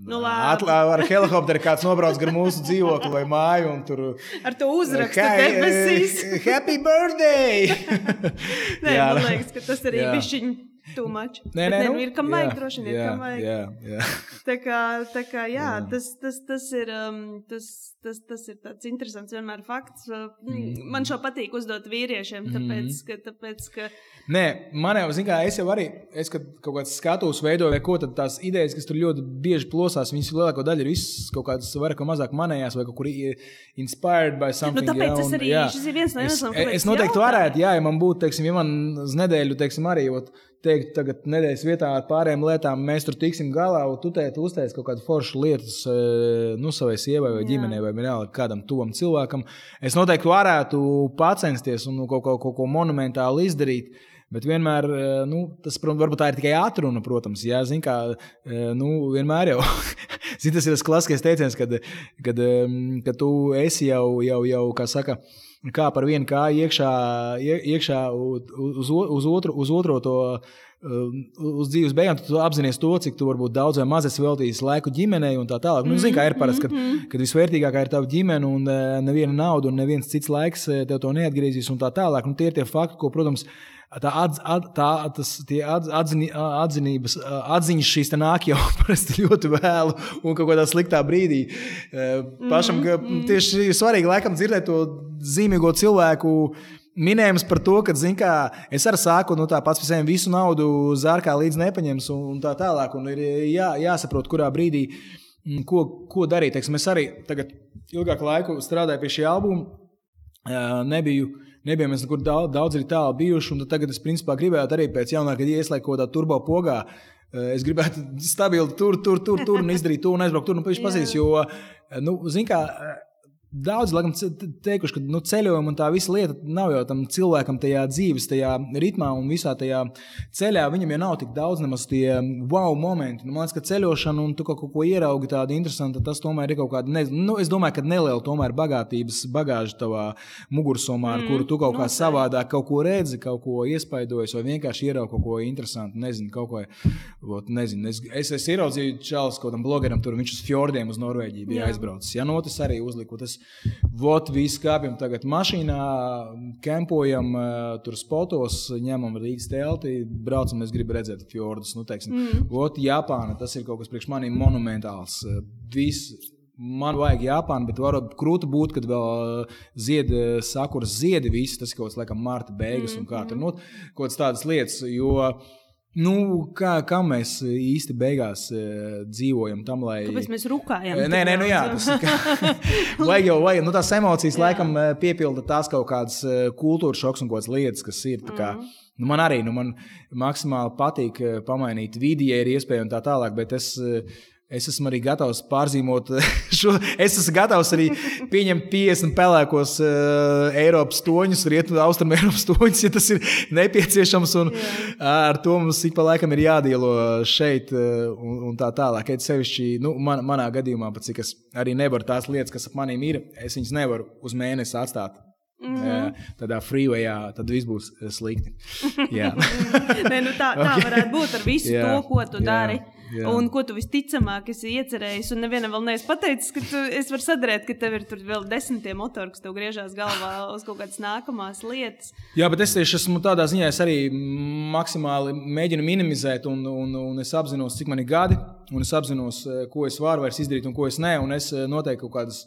Nu, labi. Atlā, ar helikopteri kāds nobrauc gar mūsu dzīvokli vai māju. un Tur Ar to uzrakstu Hi, debesīs. eh, Happy birthday! Nē, Jā, man nu. liekas, ka tas arī ir bišķiņ too much. Nē, nē, nē, nu, nu, ir kam jā, vajag, droši vien ir jā, kam vajag. Jā, jā. Tā kā, tā kā jā, Jā. tas, tas, tas ir, um, tas, tas, tas ir tāds interesants vienmēr fakts. Uh, Mm. Man šo patīk uzdot vīriešiem, tāpēc, ka, tāpēc, ka Nē, man jau, zināmā mērā, es jau arī, es, kad kaut kādas skatuves veidoju, vai ko tad tās idejas, kas tur ļoti bieži plosās, viņas lielāko daļu ir visas kaut kādas vairāk vai mazāk manējās, vai kaut kur inspired by something. tāpēc ja, tas un, arī- jā. šis ir viens no Es, iemesliem, kāpēc es noteikti jautāju. varētu, jā, ja man būtu, teiksim, ja man uz nedēļu, teiksim, arī, ot, teikt, tagad nedēļas vietā ar pārējām lietām mēs tur tiksim galā, un tu teici, uztais kaut kādu foršu lietu, nu, savai sievai vai Jā. ģimenei vai vienalga kādam tuvam cilvēkam. Es noteikti varētu pacensties un kaut, kaut, kaut ko monumentālu izdarīt. Bet vienmēr, eh, nu, tas, protams, varbūt tā ir tikai atruna, protams. Jā, zin, kā, eh, nu, vienmēr jau zin, tas ir tas klasiskais teiciens, kad, kad, kad tu esi jau, jau, jau kā saka, kā par vienu kāju iekšā, ie- iekšā uz, uz, otru, uz otro to. um, Uz dzīves beigām tu apzinājies to, cik tu varbūt daudz vai maz esi veltījis laiku ģimenei un tā tālāk. Nu, Zini, kā ir parasti, kad, kad visvērtīgākā ir tava ģimene un eh, neviena nauda un neviens cits laiks eh, tev to neatgriezīs un tā tālāk. Nu, tie ir tie fakti, ko, protams, tā, atz, at, tā tas, atz, atzini, atzinības, atziņas šīs nāk jau parasti ļoti vēlu un kaut kādā sliktā brīdī. Eh, Pašam ka tieši ir svarīgi laikam dzirdēt to zīmīgo cilvēku. Minējums par to, ka zin, kā, es arī sāku no tā pats sevi visu naudu zārkā līdz nepaņems un, un tā tālāk. Un ir jā, jāsaprot, kurā brīdī mm, ko, ko darīt. Teiksim, es arī tagad ilgāku laiku strādāju pie šī albuma. Ā, Nebiju, nebiju mēs nekur daudz, daudz arī tālu bijuši. Tagad es principā gribētu arī pēc jaunākā ieslēgt kaut kādā turbo pogā. Ā, Es gribētu stabilu tur, tur, tur, tur un izdarīt to un aizbraukt tur un pēc Jā. pazīs. Jo, nu, zin kā, Daudz laikam teikuši, ka nu, ceļojuma un tā visa lieta nav jau tam cilvēkam tajā dzīves, tajā ritmā un visā tajā ceļā. Viņam jau nav tik daudz nemaz tie wow momenti. Nu, man liekas, ka ceļošana un tu kaut ko, ieraugi tādu interesantu, tas tomēr ir kaut kāda, ne, nu, es domāju, ka neliela tomēr bagātības bagāža tavā mugursomā, ar Mm, kuru tu kaut kā noteikti. savādāk kaut ko redzi, kaut ko iespaidojies vai vienkārši ieraugi kaut ko interesantu. Nezinu, kaut ko, vot, nezinu. Es, es, es ieraudzīju Čāles kaut kādam blogeram, tur viņš uz fjordiem uz Norvēģiju bija Jā. aizbraucis. Ja, no, tas arī uzliku. Tas, Vot, visi kāpjam tagad mašīnā, kempojam, uh, tur spotos, ņemam Rīgas telti, braucam, es gribu redzēt fjordus. Nu, teiksim, mm. Vot, Japāna, tas ir kaut kas priekš maniem monumentāls. Viss man vajag Japānu, bet var krūti būt, kad vēl zied, sakuras ziedi visi. Tas ir kaut kāds, laikam, marta beigas un kā tur. Nu, kaut kādas tādas lietas, jo Nu, kā, kā mēs īsti beigās uh, dzīvojam tam, lai. Kāpēc mēs rūkājam? Nē, nē, nu jā, tas ir. vajag jau, vajag, nu tās emocijas, jā. laikam, piepilda tās kaut kādas kultūras šoks un kaut kādas lietas, kas ir. Kā, mm. nu, man arī, nu, man maksimāli patīk pamainīt vidi, ja ir iespēja un tā tālāk, bet es. Uh, Es esmu arī gatavs pārzīmot šo. Es esmu gatavs arī pieņemt 50 pelēkos uh, Eiropas toņus, rietumu, austrumu Eiropas toņus, ja tas ir nepieciešams. Un, Jā. ar to mums ik pa laikam ir jādīlo šeit uh, un, un tā tālāk. Et sevišķi, nu, man, manā gadījumā, pat cik es arī nevaru tās lietas, kas ap maniem ir, es viņas nevaru uz mēnesi atstāt. Mm -hmm. Tādā freewayā tad viss būs slikti. Nē, nu tā, tā okay. varētu būt ar visu Jā. to, ko tu Jā. dari. Jā. Un ko tu visticamāk esi iecerējis, un nevienam vēl neesi pateicis, ka tu, es varu sadarīt, ka tev ir vēl desmitiem motori, kas tev griežās galvā uz kaut kādas nākamās lietas. Jā, bet es tieši esmu tādā ziņā, es arī maksimāli mēģinu minimizēt, un, un, un es apzinos, cik man ir gadi, un es apzinos, eh, ko es varu vairs izdarīt un ko es nē, un es eh, noteikti kaut kādas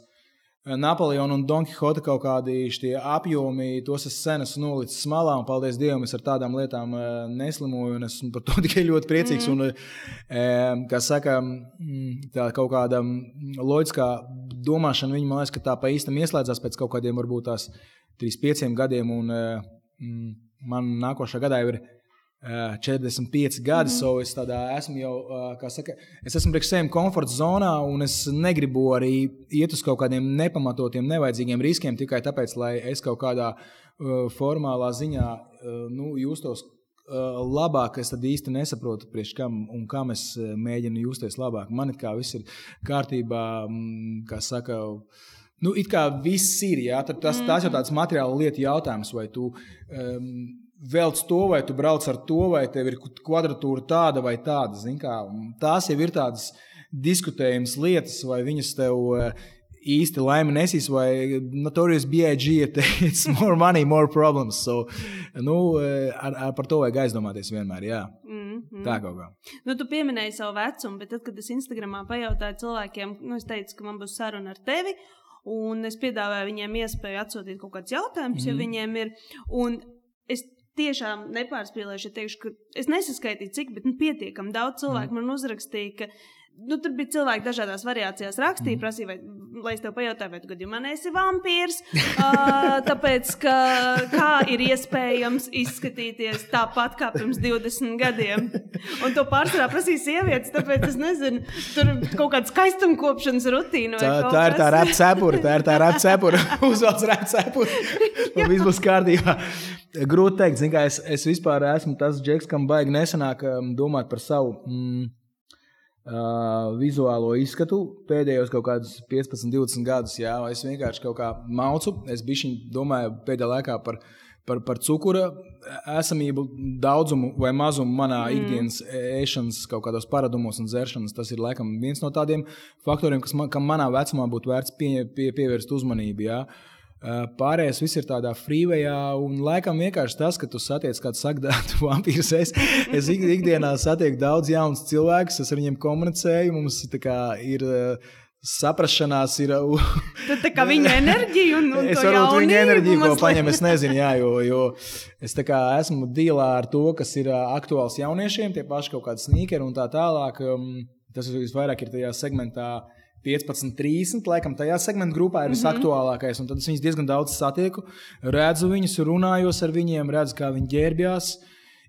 Napoleona un Don Quixote kaut kādi apjomi, tos es sen esmu nolicis malā, un paldies Dievam, es ar tādām lietām neslimoju, un esmu par to tikai ļoti priecīgs. Mm. Un, kā saka, mm, tā kaut kāda loģiskā domāšana, viņa man liekas, ka tā pa īstam ieslēdzās pēc kaut kādiem varbūt tās 3-5 gadiem, un mm, man nākošā gadā jau ir 45 gadi, mm so es tādā esmu jau, kā saka, es esmu priekš sevis komforta zonā, un es negribu arī iet uz kaut kādiem nepamatotiem, nevajadzīgiem riskiem tikai tāpēc, lai es kaut kādā uh, formālā ziņā uh, nu, justos uh, labāk. Es tad īsti nesaprotu, priekš kam un kam es mēģinu justies labāk. Man it kā viss ir kārtībā, kā saka. Nu, it kā viss ir, jā, tas, tas jau tāds materiāla lietu jautājums, vai tu um, velc to, vai tu brauc ar to, vai tev ir kvadratūra tāda vai tāda. Kā, tās jau ir tādas diskutējamas lietas, vai viņas tev eh, īsti laimi nesīs, vai Notorious B.I.G. ir teicis, more money, more problems. So, nu, eh, ar, ar, par to vajag aizdomāties vienmēr. Jā. Mm -hmm. Tā kaut kā. Nu, tu pieminēji savu vecumu, bet tad, kad es Instagramā pajautāju cilvēkiem, nu, es teicu, ka man būs saruna ar tevi. Un es piedāvāju viņiem iespēju atsūtīt kaut kādus jautājumus, mm -hmm. ja viņiem ir. Un es tiešām nepārspīlēšu, ja teikšu, ka es nesaskaitīju, cik, bet nu, pietiekami daudz cilvēku mm. man uzrakstīja, ka nu, tur bija cilvēki dažādās variācijās rakstīja, mm. prasīja, vai, lai es tev pajautāju, vai tu gadījumā neesi vampīrs. uh, tāpēc, ka kā ir iespējams izskatīties tāpat kā pirms 20 gadiem. Un to pārsvarā prasīja sievietes, tāpēc es nezinu, tur kaut kāda skaistumkopšanas rutīna. Tā, tā ir tā rap cepura, tā ir tā rap cepura. Uzvelc rap cepura. Un viss būs kārtībā. Grūti teikt, kā es, es vispār esmu tas džeks, kam baigi nesanāk um, domāt par savu. Mm, uh, vizuālo izskatu pēdējos kaut kādus 15, 20 gadus. Jā, es vienkārši kaut kā maucu. Es domāju pēdējā laikā par, par, par cukura esamību, daudzumu vai mazumu manā mm. ikdienas ēšanas, kaut kādos paradumos un dzeršanas. Tas ir laikam viens no tādiem faktoriem, kas man, manā vecumā būtu vērts pie, pie, pievērst uzmanību. Jā. Pārējais viss ir tādā frīvejā, un laikam vienkārši tas, ka tu satiec kādu sakdātu vampīru. Es, es ikdienā satieku daudz jaunus cilvēkus, es ar viņiem komunicēju. Mums ir saprašanās, ir. Tad tā kā viņa enerģija un, un es varu viņa enerģiju, ko paņem, es nezinu, jā, jo, jo es esmu dīlā ar to, kas ir aktuāls jauniešiem, tie paši kaut kādi sneakeri un tā tālāk. Tas visvairāk ir tajā segmentā 15, 30. Laikam tajā segmentā grupā ir mm -hmm. visaktuālākais. Tad es viņus diezgan daudz satieku, redzu viņus, runājos ar viņiem, redzu, kā viņi ģērbjās,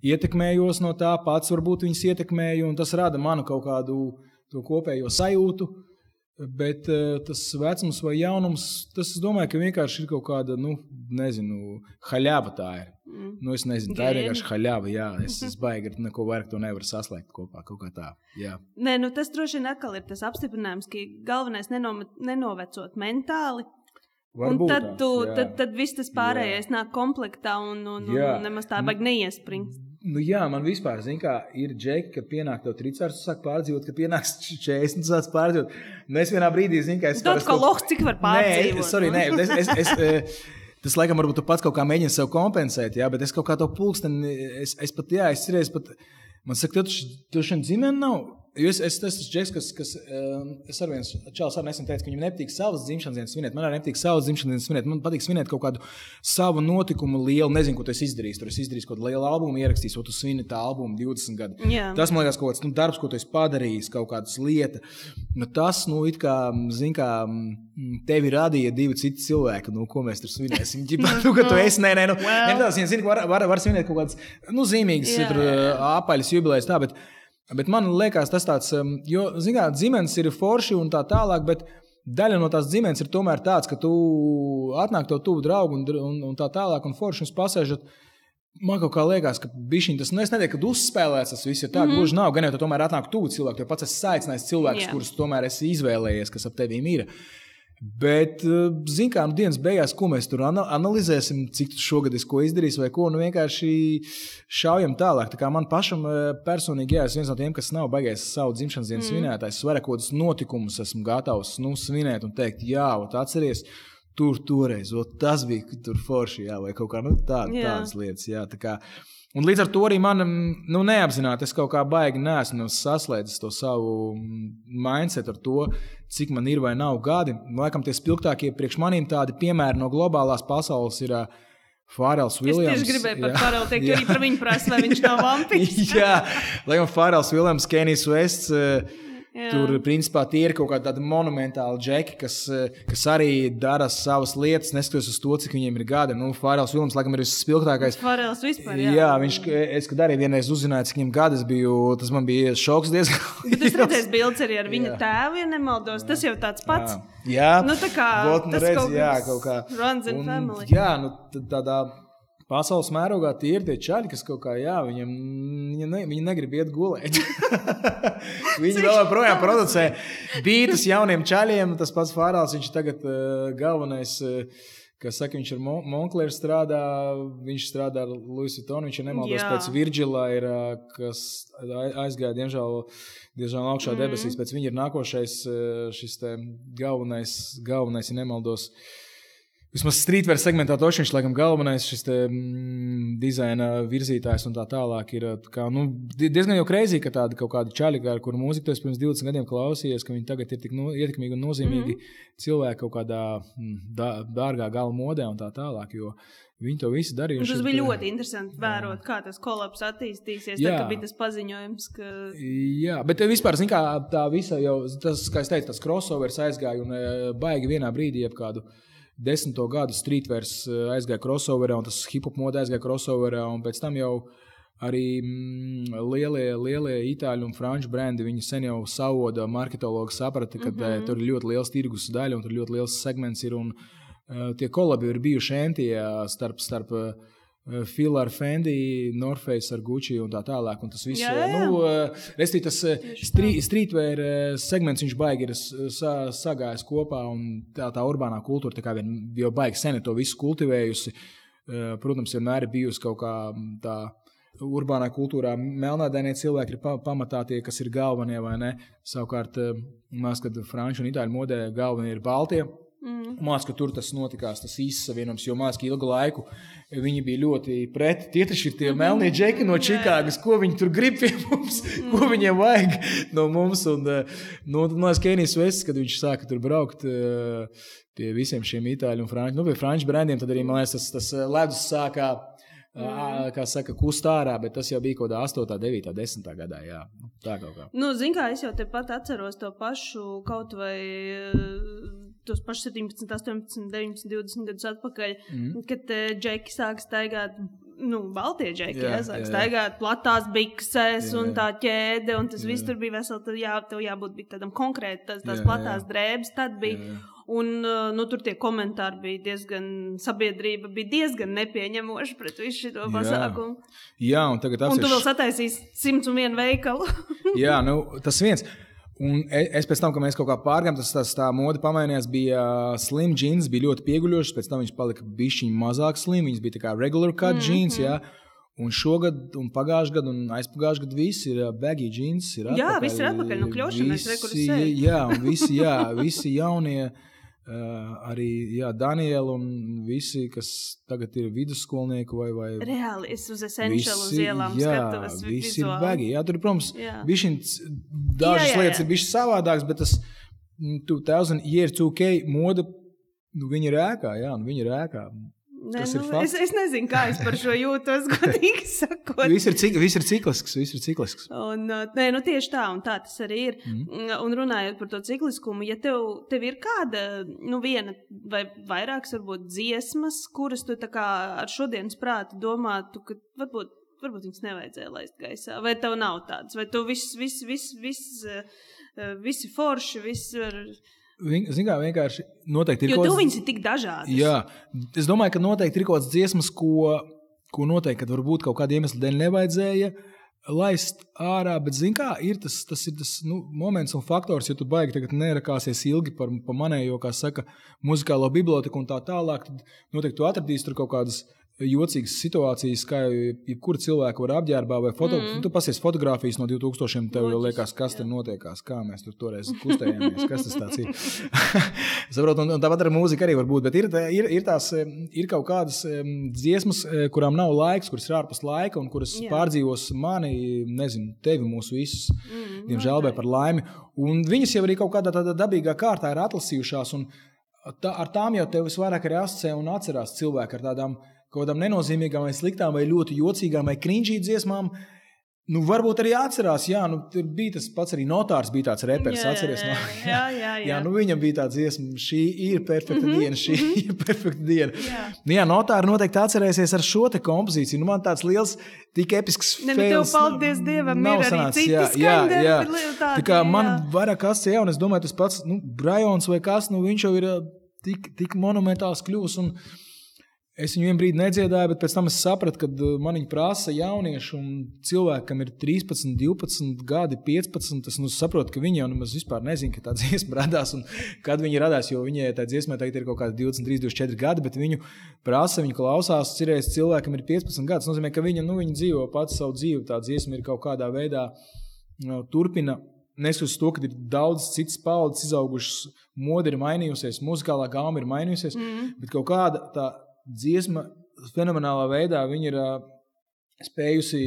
ietekmējos no tā, pats varbūt viņus ietekmēju, un tas rada manu kaut kādu kopējo sajūtu. Bet uh, tas vecums vai jaunums, tas es domāju, ka vienkārši ir kaut kāda, nu, nezinu, haļāva tā ir. Mm. Nu, es nezinu, tā ir vienkārši haļāva. Jā, es, es baigi neko vairāk to nevaru saslēgt kopā. Kaut kā tā. Jā. Nē, nu, tas droši vien atkal ir tas apstiprinājums, ka galvenais nenome, nenovecot mentāli. Varbūt un tad, tu, jā. tad, tad viss tas pārējais jā. nāk komplektā un, un, un, un nemaz tā baigi neiespringst. Nu, jā, man vispār zin, kā, ir džeki, kad pienāk tev tricārs, tu sāki pārdzīvot, kad pienāks 40, tu sāc pārdzīvot. Un es vienā brīdī zinu, ka es. Tāds kā lohs, cik var pārdzīvot. Nē, sorry, nē, es, es, es, es, Tas, laikam, varbūt tu pats kaut kā mēģini sev kompensēt, jā, bet es kaut kā to pulksteni, es, es pat, jā, es cerēju, pat, man saka, tu, tu šodien dzimeni nav. Jo es, es, es esmu Džeks, kas, kas um, es ar vienu čaulu arī nesen teicu, ka viņam nepatīk savas dzimšanas dienas svinēt. Man arī nepatīk savas dzimšanas dienas svinēt. Man patīk svinēt kaut kādu savu notikumu, lielu, nezinu, ko tu izdarīsi. Tur es izdarīju kaut kādu lielu albumu, ierakstīju, tu svini tā albumu 20 gadu. Jā. Tas man liekas kaut kāds nu, darbs, ko tu esi padarījis, kaut kādas lietas. Nu, tas, nu, it kā, zin kā, tevi radīja divi citi cilvēki, nu, ko mēs tur svinēsim. Ģipā, nu, ka tu esi, nē, nē, nu, well. nē, tās, zini, var, var, var svinēt kaut kādas, nu, zīmīgas, jā, tur, jā. apaļas jubilejas tā, bet, Bet man liekas, tas tāds, jo, zinām, dzimens ir forši un tā tālāk, bet daļa no tās dzimens ir tomēr tāds, ka tu atnāk to tuvu draugu un, un, un tā tālāk, un forši un pasēžat. Man kaut kā liekas, ka bišķiņ, tas nu, nedēļ, kad uzspēlēts, tas viss ir tā, mm -hmm. gluži nav. Gan jau tu tomēr atnāk tuvu cilvēku, tu pats esi saicinājis cilvēkus, yeah. kurus tomēr esi izvēlējies, kas ap tevi ir. Bet, eh, zinām, kā nu, dienas beigās, ko mēs tur analizēsim, cik šogad es ko izdarīju, vai ko nu vienkārši šaujam tālāk. Tā kā man pašam eh, personīgi, jā, es viens no tiem, kas nav baigājis savu dzimšanas dienas mm. svinētājs, vairāk kaut kādus notikumus esmu gatavs nu, svinēt un teikt, jā, atceries. Tur toreiz, o, tas bija tur forši, jā, vai kaut kā nu, tā, tādas lietas. Jā, tā kā, Un līdz ar to arī man nu, neapzināti, es kaut kā baigi nesmu saslēdzis to savu mindset ar to, cik man ir vai nav gadi. Laikam tie spilgtākie priekš maniem tādi piemēri no globālās pasaules ir. Fārels Viljams. Es gribēju par Fārelu teikt, jo arī par viņu prasa, vai viņš nav vampīrs. jā, laikam Fārels Viljams, Kenijs Vests. Uh, Jā. Tur, principā, tie ir kaut kādi monumentāli džeki, kas, kas arī dara savas lietas, neskatoties uz to, cik viņiem ir gadi. Nu, Fārēls Vilnis, laikam, ir visspilgtākais. Fārēls vispār. Jā, jā viņš, es, kad arī vienreiz uzzināju, cik viņam gadi biju, tas man bija šoks diezgan. Bet es redzēju bildes arī ar viņa jā. tēvu, ja nemaldos. Tas jau tāds pats. Jā, jā. Nu, tā kā. Vot, nu, tas redz, kaut jā, kaut kā. Runs in un, family. Jā, nu, tādā Pasaules mērogā tie ir tie čaļi, kas kaut kā, jā, viņam, viņa ne, viņi negrib iet gulēt. viņi vēl joprojām producē bītas jauniem čaļiem. Tas pats Fārāls, viņš tagad uh, galvenais. Uh, Kas saka, viņš ar Monklēru strādā, viņš strādā ar Luisu Tonu. Viņš ir nemaldos pēc Virģila, ir, kas aizgāja, diemžēl, diemžēl augšā mm. debesīs. Pēc viņa ir nākošais šis galvenais, galvenais, ja nemaldos. Uh, Vismaz streetwear segmentā toši viņš laikam galvenais šis te, mm, dizaina virzītājs un tā tālāk ir kā, nu, diezgan jau kreizī, ka tādi kaut kādi čaļi, ar kuru mūziku tu pirms 20 gadiem klausījies, ka viņi tagad ir tik no, ietekmīgi un nozīmīgi mm -hmm. cilvēki kaut kādā mm, dā, dārgā gala modē un tā tālāk. Jo, Viņi to visu darīja. Tas bija ļoti interesanti vērot, kā tas kolaps attīstīsies. Jā, tad bija tas paziņojums, ka. Jā, bet vispār, zin, kā tā visa jau, tas, kā es teicu, tas crossovers aizgāja un e, baigi vienā brīdī ap kādu desmito gadu streetwears eh, aizgāja crossoverā, un tas hip hop mode aizgāja crossoverā, un pēc tam jau arī mm, lielie, lielie itāļu un franču brendi, viņi sen jau savoda marketologi saprata, ka mm -hmm. tur ir ļoti liels tirgus daļa un tur ļoti liels segments ir, un uh, tie kolabi ir bijuši entie starp, starp uh, Fila ar Fendi, Norface ar Gucci un tā tālāk. Un tas viss, jā, jā. nu, restī, tas street, streetwear segments, viņš baigi ir sa, sagājis kopā un tā, tā urbānā kultūra tā vien jau baigi seni to visu kultivējusi. Protams, vienmēr ir bijusi kaut kā tā urbānā kultūrā melnādainie cilvēki ir pamatā tie, kas ir galvenie vai ne. Savukārt, mēs, kad franču un itāļu modē galvenie ir baltie. Mm. Mākslinieks, ka tur tas notikās, tas izsavienojums, jo mākslinieki ilgu laiku viņi bija ļoti pret. Tie taču ir tie melnie džeki no Čikāgas, ko viņi tur grib pie mums, mm. ko viņiem vajag no mums. Un, eh, no, no Kenijas Vests, kad viņš sāka tur braukt eh, pie visiem šiem itāļu un franču, nu, pie franču brendiem, tad arī man liekas, tas, tas eh, ledus sākā. Mm. Kā saka, kust ārā, bet tas jau bija kaut kādā 8, 9, 10 gadā. Jā. Tā kaut kā. Nu, Ziniet, kā es jau tepat atceros to pašu kaut vai tos pašus 17, 18, 19, 20 gadus atpakaļ, mm. kad uh, džeki sāk staigāt. Nu, Baltijas džeki, jā, jā, sāk jā, jā. staigāt platās biksēs jā, un tā ķēde, un tas jā. viss tur bija vesels. Tad jā, tev jābūt tādam konkrētam, tās, tās jā, platās jā. drēbes. Tad bija. Jā, jā. Un nu, tur tie komentāri bija diezgan, sabiedrība bija diezgan nepieņemoša pret visu šo pasākumu. Jā, jā un tagad apsieš... Un tu vēl sataisīsi 101 veikalu. jā, nu, tas viens. Un e, es pēc tam, kad mēs kaut kā pārgājām, tas, tas tā mode pamainījās. Bija slim jeans, bija ļoti pieguļošs, pēc tam viņš palika bišķiņ mazāk slim. Viņš bija tā kā regular cut mm -hmm. jeans. Jā. Un šogad, un pagājušajā gadā, un aizpagājušajā gadā viss ir baggy jeans. Ir jā, viss ir atpakaļ no kļūšanas, visi, jā, un visi, jā, visi jaunie. Uh, arī jā, Daniela un visi, kas tagad ir vidusskolnieki vai, vai reāli es uz essentiālu uz ielām jā, skatos. Visi ir bagi. Jā, tur, protams, dažas lietas ir bijušas savādākas, bet tas 2000 year 2K moda, nu, viņi ir ēkā, jā, un viņi ir ēkā. Nē, nu, es, es nezinu, kā es par šo jūtos, godīgi sakot. viss, ir cik, viss ir ciklisks. Viss ir ciklisks. Un, nē, nu, tieši tā, un tā tas arī ir. Mm. Un runājot par to cikliskumu, ja tev, tev ir kāda, nu, viena vai vairākas, varbūt, dziesmas, kuras tu ar šodienas prātu domātu, ka varbūt, varbūt viņas nevajadzēja laist gaisā, vai tev nav tādas, vai tu viss, viss, viss, viss, visi forši, viss var. Kā vienkārši noteikti ir. Jo tu viņas ir tik dažādas. Jā, es domāju, ka noteikti ir kaut kādas dziesmas, ko, ko noteikti varbūt kaut kāda iemesla dēļ nevajadzēja laist ārā. Bet, zināmā kā, ir tas, tas ir tas nu, moments un faktors, ja tu baigi tagad nerakāsies ilgi par, par manējo, kā saka, muzikālo biblioteku un tā tālāk, tad noteikti tu atradīsi tur kaut kādas jocīgas situācijas, kā jebkura cilvēka var apģērbā vai fotografēt. Mm. Tu pasies fotografijas no 2000, tev jau liekas, kas tur notiekās, kā mēs tur toreiz kustējāmies, kas tas ir. Saprotu, un, un tāpat ar mūziku arī var būt, bet ir, ir, ir, tās, ir kaut kādas dziesmas, eh, kurām nav laiks, kuras ir ārpus laika un kuras Jā. pārdzīvos mani, nezinu, tevi, mūsu visus, mm, diemžēl, vai par laimi. Un viņas jau arī kaut kādā tādā dabīgā kārtā ir atlasījušās. Tā, ar tām jau tev visvairāk arī asociē un atcerās cilvēki ar tādām kaut kādām nenozīmīgām, vai sliktām, vai ļoti jocīgām, vai krinžīgām dziesmām. Nu, varbūt arī atcerās, jā, nu, bija tas pats arī notārs, bija tāds reperis. Jā, atceries, jā, jā, jā, jā. nu, viņam bija tāds dziesma, šī ir perfekta mm -hmm. diena, šī ir perfekta diena. Jā, nu, jā notāri noteikti atcerēsies ar šo kompozīciju. Nu, man tāds liels, tik episks ne, nu, fails, tev, paldies Dievam, nav ir sanācis. Jā, jā, jā. Tādi, Tā kā man jā. vairāk kas jā, un es domāju, tas pats, nu, Brajons vai kas, nu, viņš jau ir tik, tik monumentāls kļūs. Un, Es viņu vienu brīdi nedziedāju, bet pēc tam es sapratu, ka uh, man viņa prasa jaunieši un cilvēki, kam ir 13, 12 gadi, 15. Es nu, saprotu, ka viņi jau nemaz vispār nezina, ka tā dziesma radās un kad viņa radās. Jo viņai tā dziesmai tagad ir kaut kādi 23, 24 gadi, bet viņu prasa, viņa klausās. Cerēs, cilvēkam ir 15 gadi. Tas nozīmē, ka viņa, nu, viņa dzīvo pats savu dzīvi. Tā dziesma ir kaut kādā veidā nu, turpina. Neskatoties to, ka ir daudz citas paudzes izaugušas, mode ir mainījusies, muzikālā gāma ir mainījusies, mm. bet kaut kāda tā dziesma fenomenālā veidā ir spējusi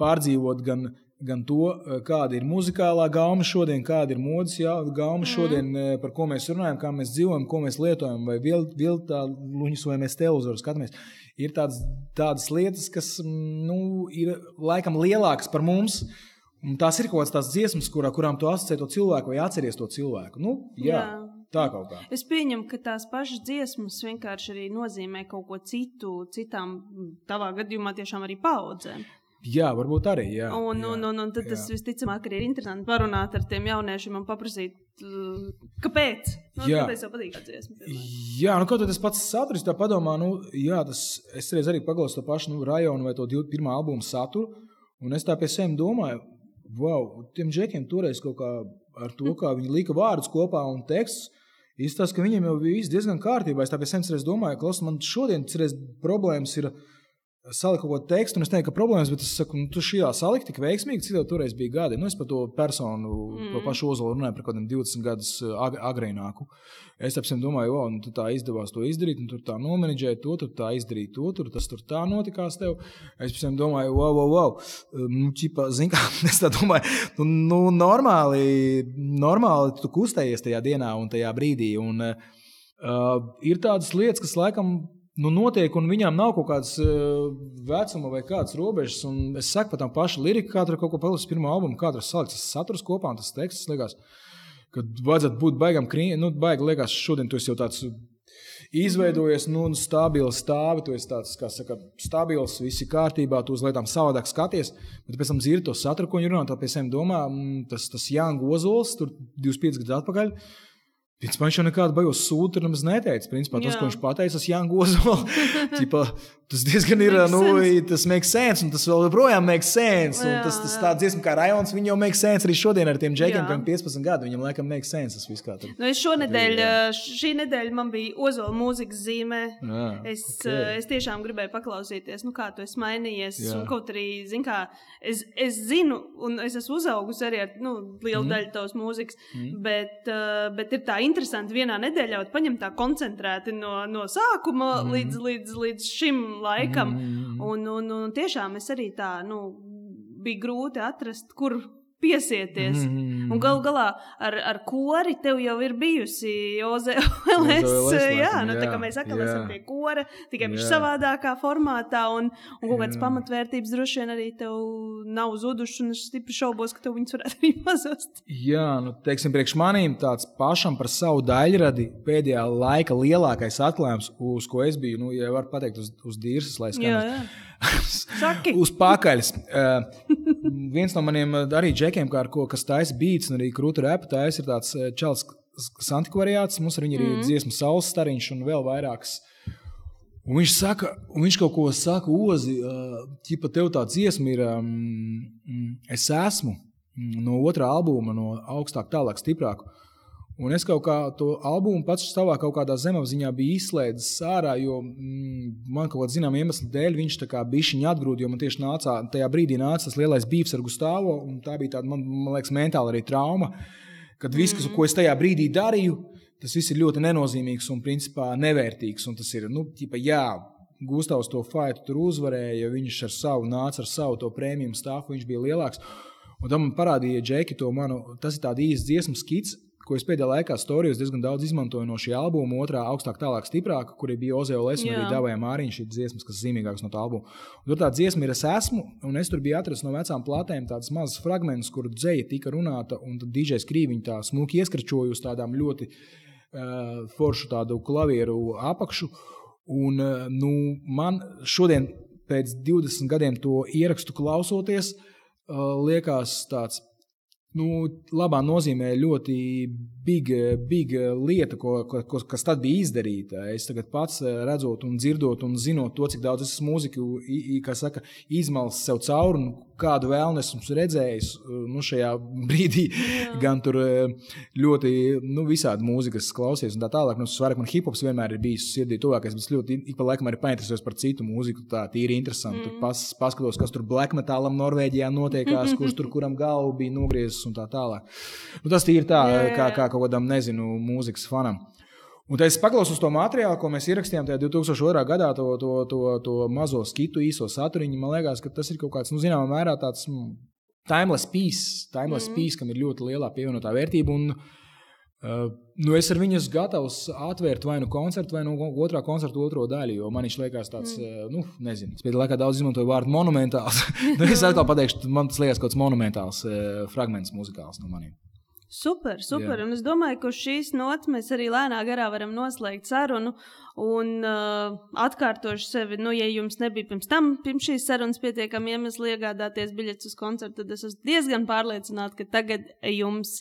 pārdzīvot gan, gan to, kāda ir muzikālā gauma šodien, kāda ir modes gauma šodien, mm. par ko mēs runājam, kā mēs dzīvojam, ko mēs lietojam, vai viltā luņus, vai mēs televizoru skatāmies. Ir tādas, tādas lietas, kas nu, ir laikam lielākas par mums. Un tās ir kaut kādas dziesmas, kurā, kurām tu asociē to cilvēku vai atceries to cilvēku. Nu, jā. jā. Tā kaut kā. Es pieņemu, ka tās pašas dziesmas vienkārši arī nozīmē kaut ko citu, citām, tavā gadījumā tiešām arī paudzēm. Jā, varbūt arī. Jā, un, jā, un, un, un tad jā. tas visticamāk arī ir interesanti parunāt ar tiem jauniešiem un paprasīt, kāpēc. Nu, jā, kāpēc patīk dziesma? Jā, nu kaut kā tas pats saturs, tā padomā, nu, jā, tas, es reiz arī paklausu to pašu nu, rajonu vai to divu, pirmā albuma saturu, un es tā pie sevis domāju, wow, tiem džekiem toreiz kaut kā ar to, kā viņi lika vārdus kopā un tekstus, Izstāsta, ka viņiem jau viss diezgan kārtībā. Es tāpēc vienreiz domāju, ka man šodien problēmas ir salikt kaut ko tekstu, un es teiktu, ka problēmas, bet es saku, nu, tu šajā salikt tik veiksmīgi, cik tev toreiz bija gadi. Nu, es par to personu, mm. to pašu ozolu runāju par kaut kādiem 20 gadus eh, ag agrīnāku. Es tāpēc domāju, o, nu, tu tā izdevās to izdarīt, un tur tā nomenedžēji to, tur tā izdarīt to, tur tas tur tā notikās tev. Es tam domāju, wow, wow, wow. Nu, čipa, zin, kā, es tā domāju, nu, nu, normāli, normāli tu kustējies tajā dienā un tajā brīdī. Un, uh, ir tādas lietas, kas laikam nu, notiek, un viņām nav kaut kādas uh, vecuma vai kādas robežas. Un es saku par tām pašu liriku, kā tur kaut ko palicis pirmā albuma, tur salikts saturs kopā un tas teksts. Liekas, kad vajadzētu būt baigam krīnam, nu, baigi liekas, šodien tu esi jau tāds. Izveidojies nu, stabils stāvi, tu esi tāds, kā saka, stabils, viss ir kārtībā, tu uz lietām savādāk skaties. Bet pēc tam dzirdi to saturu, ko viņi runā, tā pie sevis domā, mm, tas, tas Jānis Ozols, tur 25 gadus atpakaļ. Uh, Principā viņš jau nekādu bailes sūdu nemaz neteica. Principā, tas, ko viņš pateica, tas Jānis Ozols. Tas diezgan ir, Makes nu, sense. tas makes sense, un tas vēl joprojām makes sense. Un Jā, tas, tas tāds dziesma kā rajons, viņi jau makes sense arī šodien ar tiem džekiem, kam 15 gadu. Viņam laikam makes sense tas viss kā tur. Nu, es šonadēļ, Jā. ā, šī nedēļa man bija Ozola mūzikas zīmē. Jā, Es, ok. okay. es tiešām gribēju paklausīties, nu, kā tu esi mainījies. Jā. Un kaut arī, zin, kā, es, es zinu, un es esmu uzaugusi arī ar nu, lielu mm. daļu tavas mūzikas, mm. bet, uh, bet ir tā interesanti vienā nedēļā paņemt tā koncentrēti no, no sākuma mm. līdz, līdz, līdz šim laikam. Mm. Un, un, un tiešām es arī tā, nu, bija grūti atrast, kur piesieties. Mm. Mm. Un galu galā ar, ar kori tev jau ir bijusi. OZLS, Jā, laikam, nu, tā kā jā, mēs atkal jā. esam pie kora, tikai viņš Jā. savādākā formātā. Un, un kaut kādas Jā. pamatvērtības droši vien arī tev nav zudušas. Un es stipri šaubos, ka tev viņas varētu arī pazust. Jā, nu, teiksim, priekš manīm tāds pašam par savu daļradi pēdējā laika lielākais atklājums, uz ko es biju, nu, ja var pateikt, uz, uz dīrsas, lai Jā, skatītos. jā. Saki. uz pakaļas. Uh, viens no maniem uh, arī džekiem, ko, kas taisa beats un arī krūta repa, taisa ir tāds uh, čels santikvariāts. Mums ar viņu ir mm. dziesmu saules stariņš un vēl vairākas. Un viņš saka, un viņš kaut ko saka, Ozi, uh, ķipa, tev tā dziesma ir, um, es esmu mm, no otrā albuma, no augstāk, tālāk, stiprāk. Un es kaut kā to albumu pats savā kaut kādā zemapziņā biju izslēdzis ārā, jo mm, man kaut kāda zināmā iemesla dēļ viņš tā kā bija viņa atgrūda, jo man tieši nācā, tajā brīdī nāca tas lielais bīps ar Gustavo, un tā bija tāda, man, man liekas, mentāla arī trauma, kad viss, kas, ko es tajā brīdī darīju, tas viss ir ļoti nenozīmīgs un principā nevērtīgs, un tas ir, nu, ķipa, jā, Gustavs to faitu tur uzvarēja, viņš ar savu nāca ar savu prēmiju stāvu, viņš bija lielāks. Un tam man parādīja Džeki to manu, tas ir tāds īsts dziesmu skits, ko es pēdējā laikā storijos diezgan daudz izmantoju no šī albuma, otrā augstāk, tālāk, stiprāk, kur bija Ozeoles un arī Dāvāja Māriņš, šī dziesmas, kas zīmīgākas no tā albuma. Un tur tā dziesma ir es esmu, un es tur biju atrasts no vecām platēm tādas mazas fragmentus, kur dzēja tika runāta, un tad DJs Krīviņš tā smuki ieskračoja uz tādām ļoti uh, foršu tādu klavieru apakšu. Un, uh, nu, man šodien, pēc 20 gadiem, to ierakstu klausoties, uh, liekas tāds. Nu, labā nozīmē ļoti big, big lieta, ko, ko, kas tad bija izdarīta. Es tagad pats eh, redzot, un dzirdot, un zinot to, cik daudz es mūziku, saka, izmalis sev cauri, un kādu vēlmu esmu redzējis eh, nu, šajā brīdī. Jā. Gan tur eh, ļoti nu, visādi mūzikas klausies, un tā tālāk. Nu, svarīgi, man hip hops vienmēr ir bijis sirdī tuvākais, bet es ļoti ik pa laikam arī painteresējos par citu mūziku. Tā tīri interesanti. Mm. Pas, paskatos, kas tur black metālam Norvēģijā notiekās, kurš tur kuram galvu bija nogriezis un tā tālāk. Nu, tas ir tā, Jā, jā, kā, kā kaut kādam, nezinu, mūzikas fanam. Un es paklausos to materiālu, ko mēs ierakstījām tajā 2002. gadā, to, to, to, to mazo skitu, īso saturiņu. Man liekas, ka tas ir kaut kāds, nu, zināmā mērā tāds mm, timeless piece, timeless mm. piece, kam ir ļoti lielā pievienotā vērtība. Un, uh, nu, es ar viņu esmu gatavs atvērt vai nu koncertu, vai nu otrā koncerta otro daļu, jo man viņš liekas tāds, mm. uh, nu, nezinu, pēdējā laikā daudz izmantoju vārdu monumentāls. nu, es atkal pateikšu, man tas liekas kaut kāds monumentāls uh, fragments muzikāls no maniem. Super, super. Jā. Un es domāju, ka šīs nots mēs arī lēnā garā varam noslēgt sarunu. Un uh, atkārtošu sevi, nu, ja jums nebija pirms tam, pirms šīs sarunas pietiekami iemesli iegādāties biļetes uz koncertu, tad es esmu diezgan pārliecināta, ka tagad jums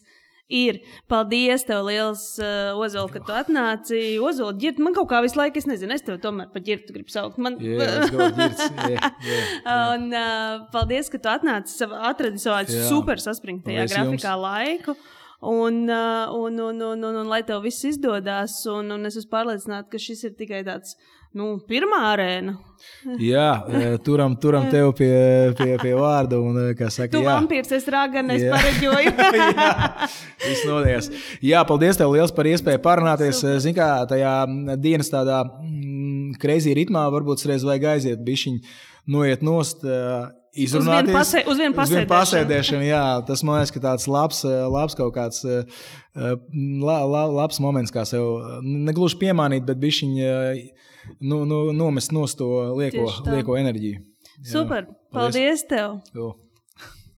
ir. Paldies, tev liels, uh, Ozola, ka tu atnāci. Ozola, ģirt, man kaut kā visu laiku, es nezinu, es tev tomēr par ģirtu gribu saukt. Man... Gribēju ģirts. Jā, jā, jā. Un uh, paldies, ka tu atnāci, atradi savā super saspringtajā grafikā laiku. Un, uh, un, un, un, un, un lai tev viss izdodas, un, un es esmu pārliecināta, ka šis ir tikai tāds, nu, pirmā arēna. Jā, e, turam, turam tev pie, pie, pie vārda. Un, e, saka, Tu vampīrs, es rāganu, es Jā. pareģoju. Jā, viss noties. Jā, paldies tev liels par iespēju parunāties. Zini, kā tajā dienas tādā mm, kreizī ritmā varbūt reiz vajag aiziet, bišķiņ, noiet nost. uh, Izrunāties pasē- uz vienu uz vienu pasēdēšanu. pasēdēšanu. Jā, tas man liekas, ka tāds labs, uh, labs kaut kāds uh, uh, la, la, labs moments, kā sev negluži piemānīt, bet uh, nu, nu, nomest nost to lieko, lieko enerģiju. Jā. Super, paldies tev! Jo.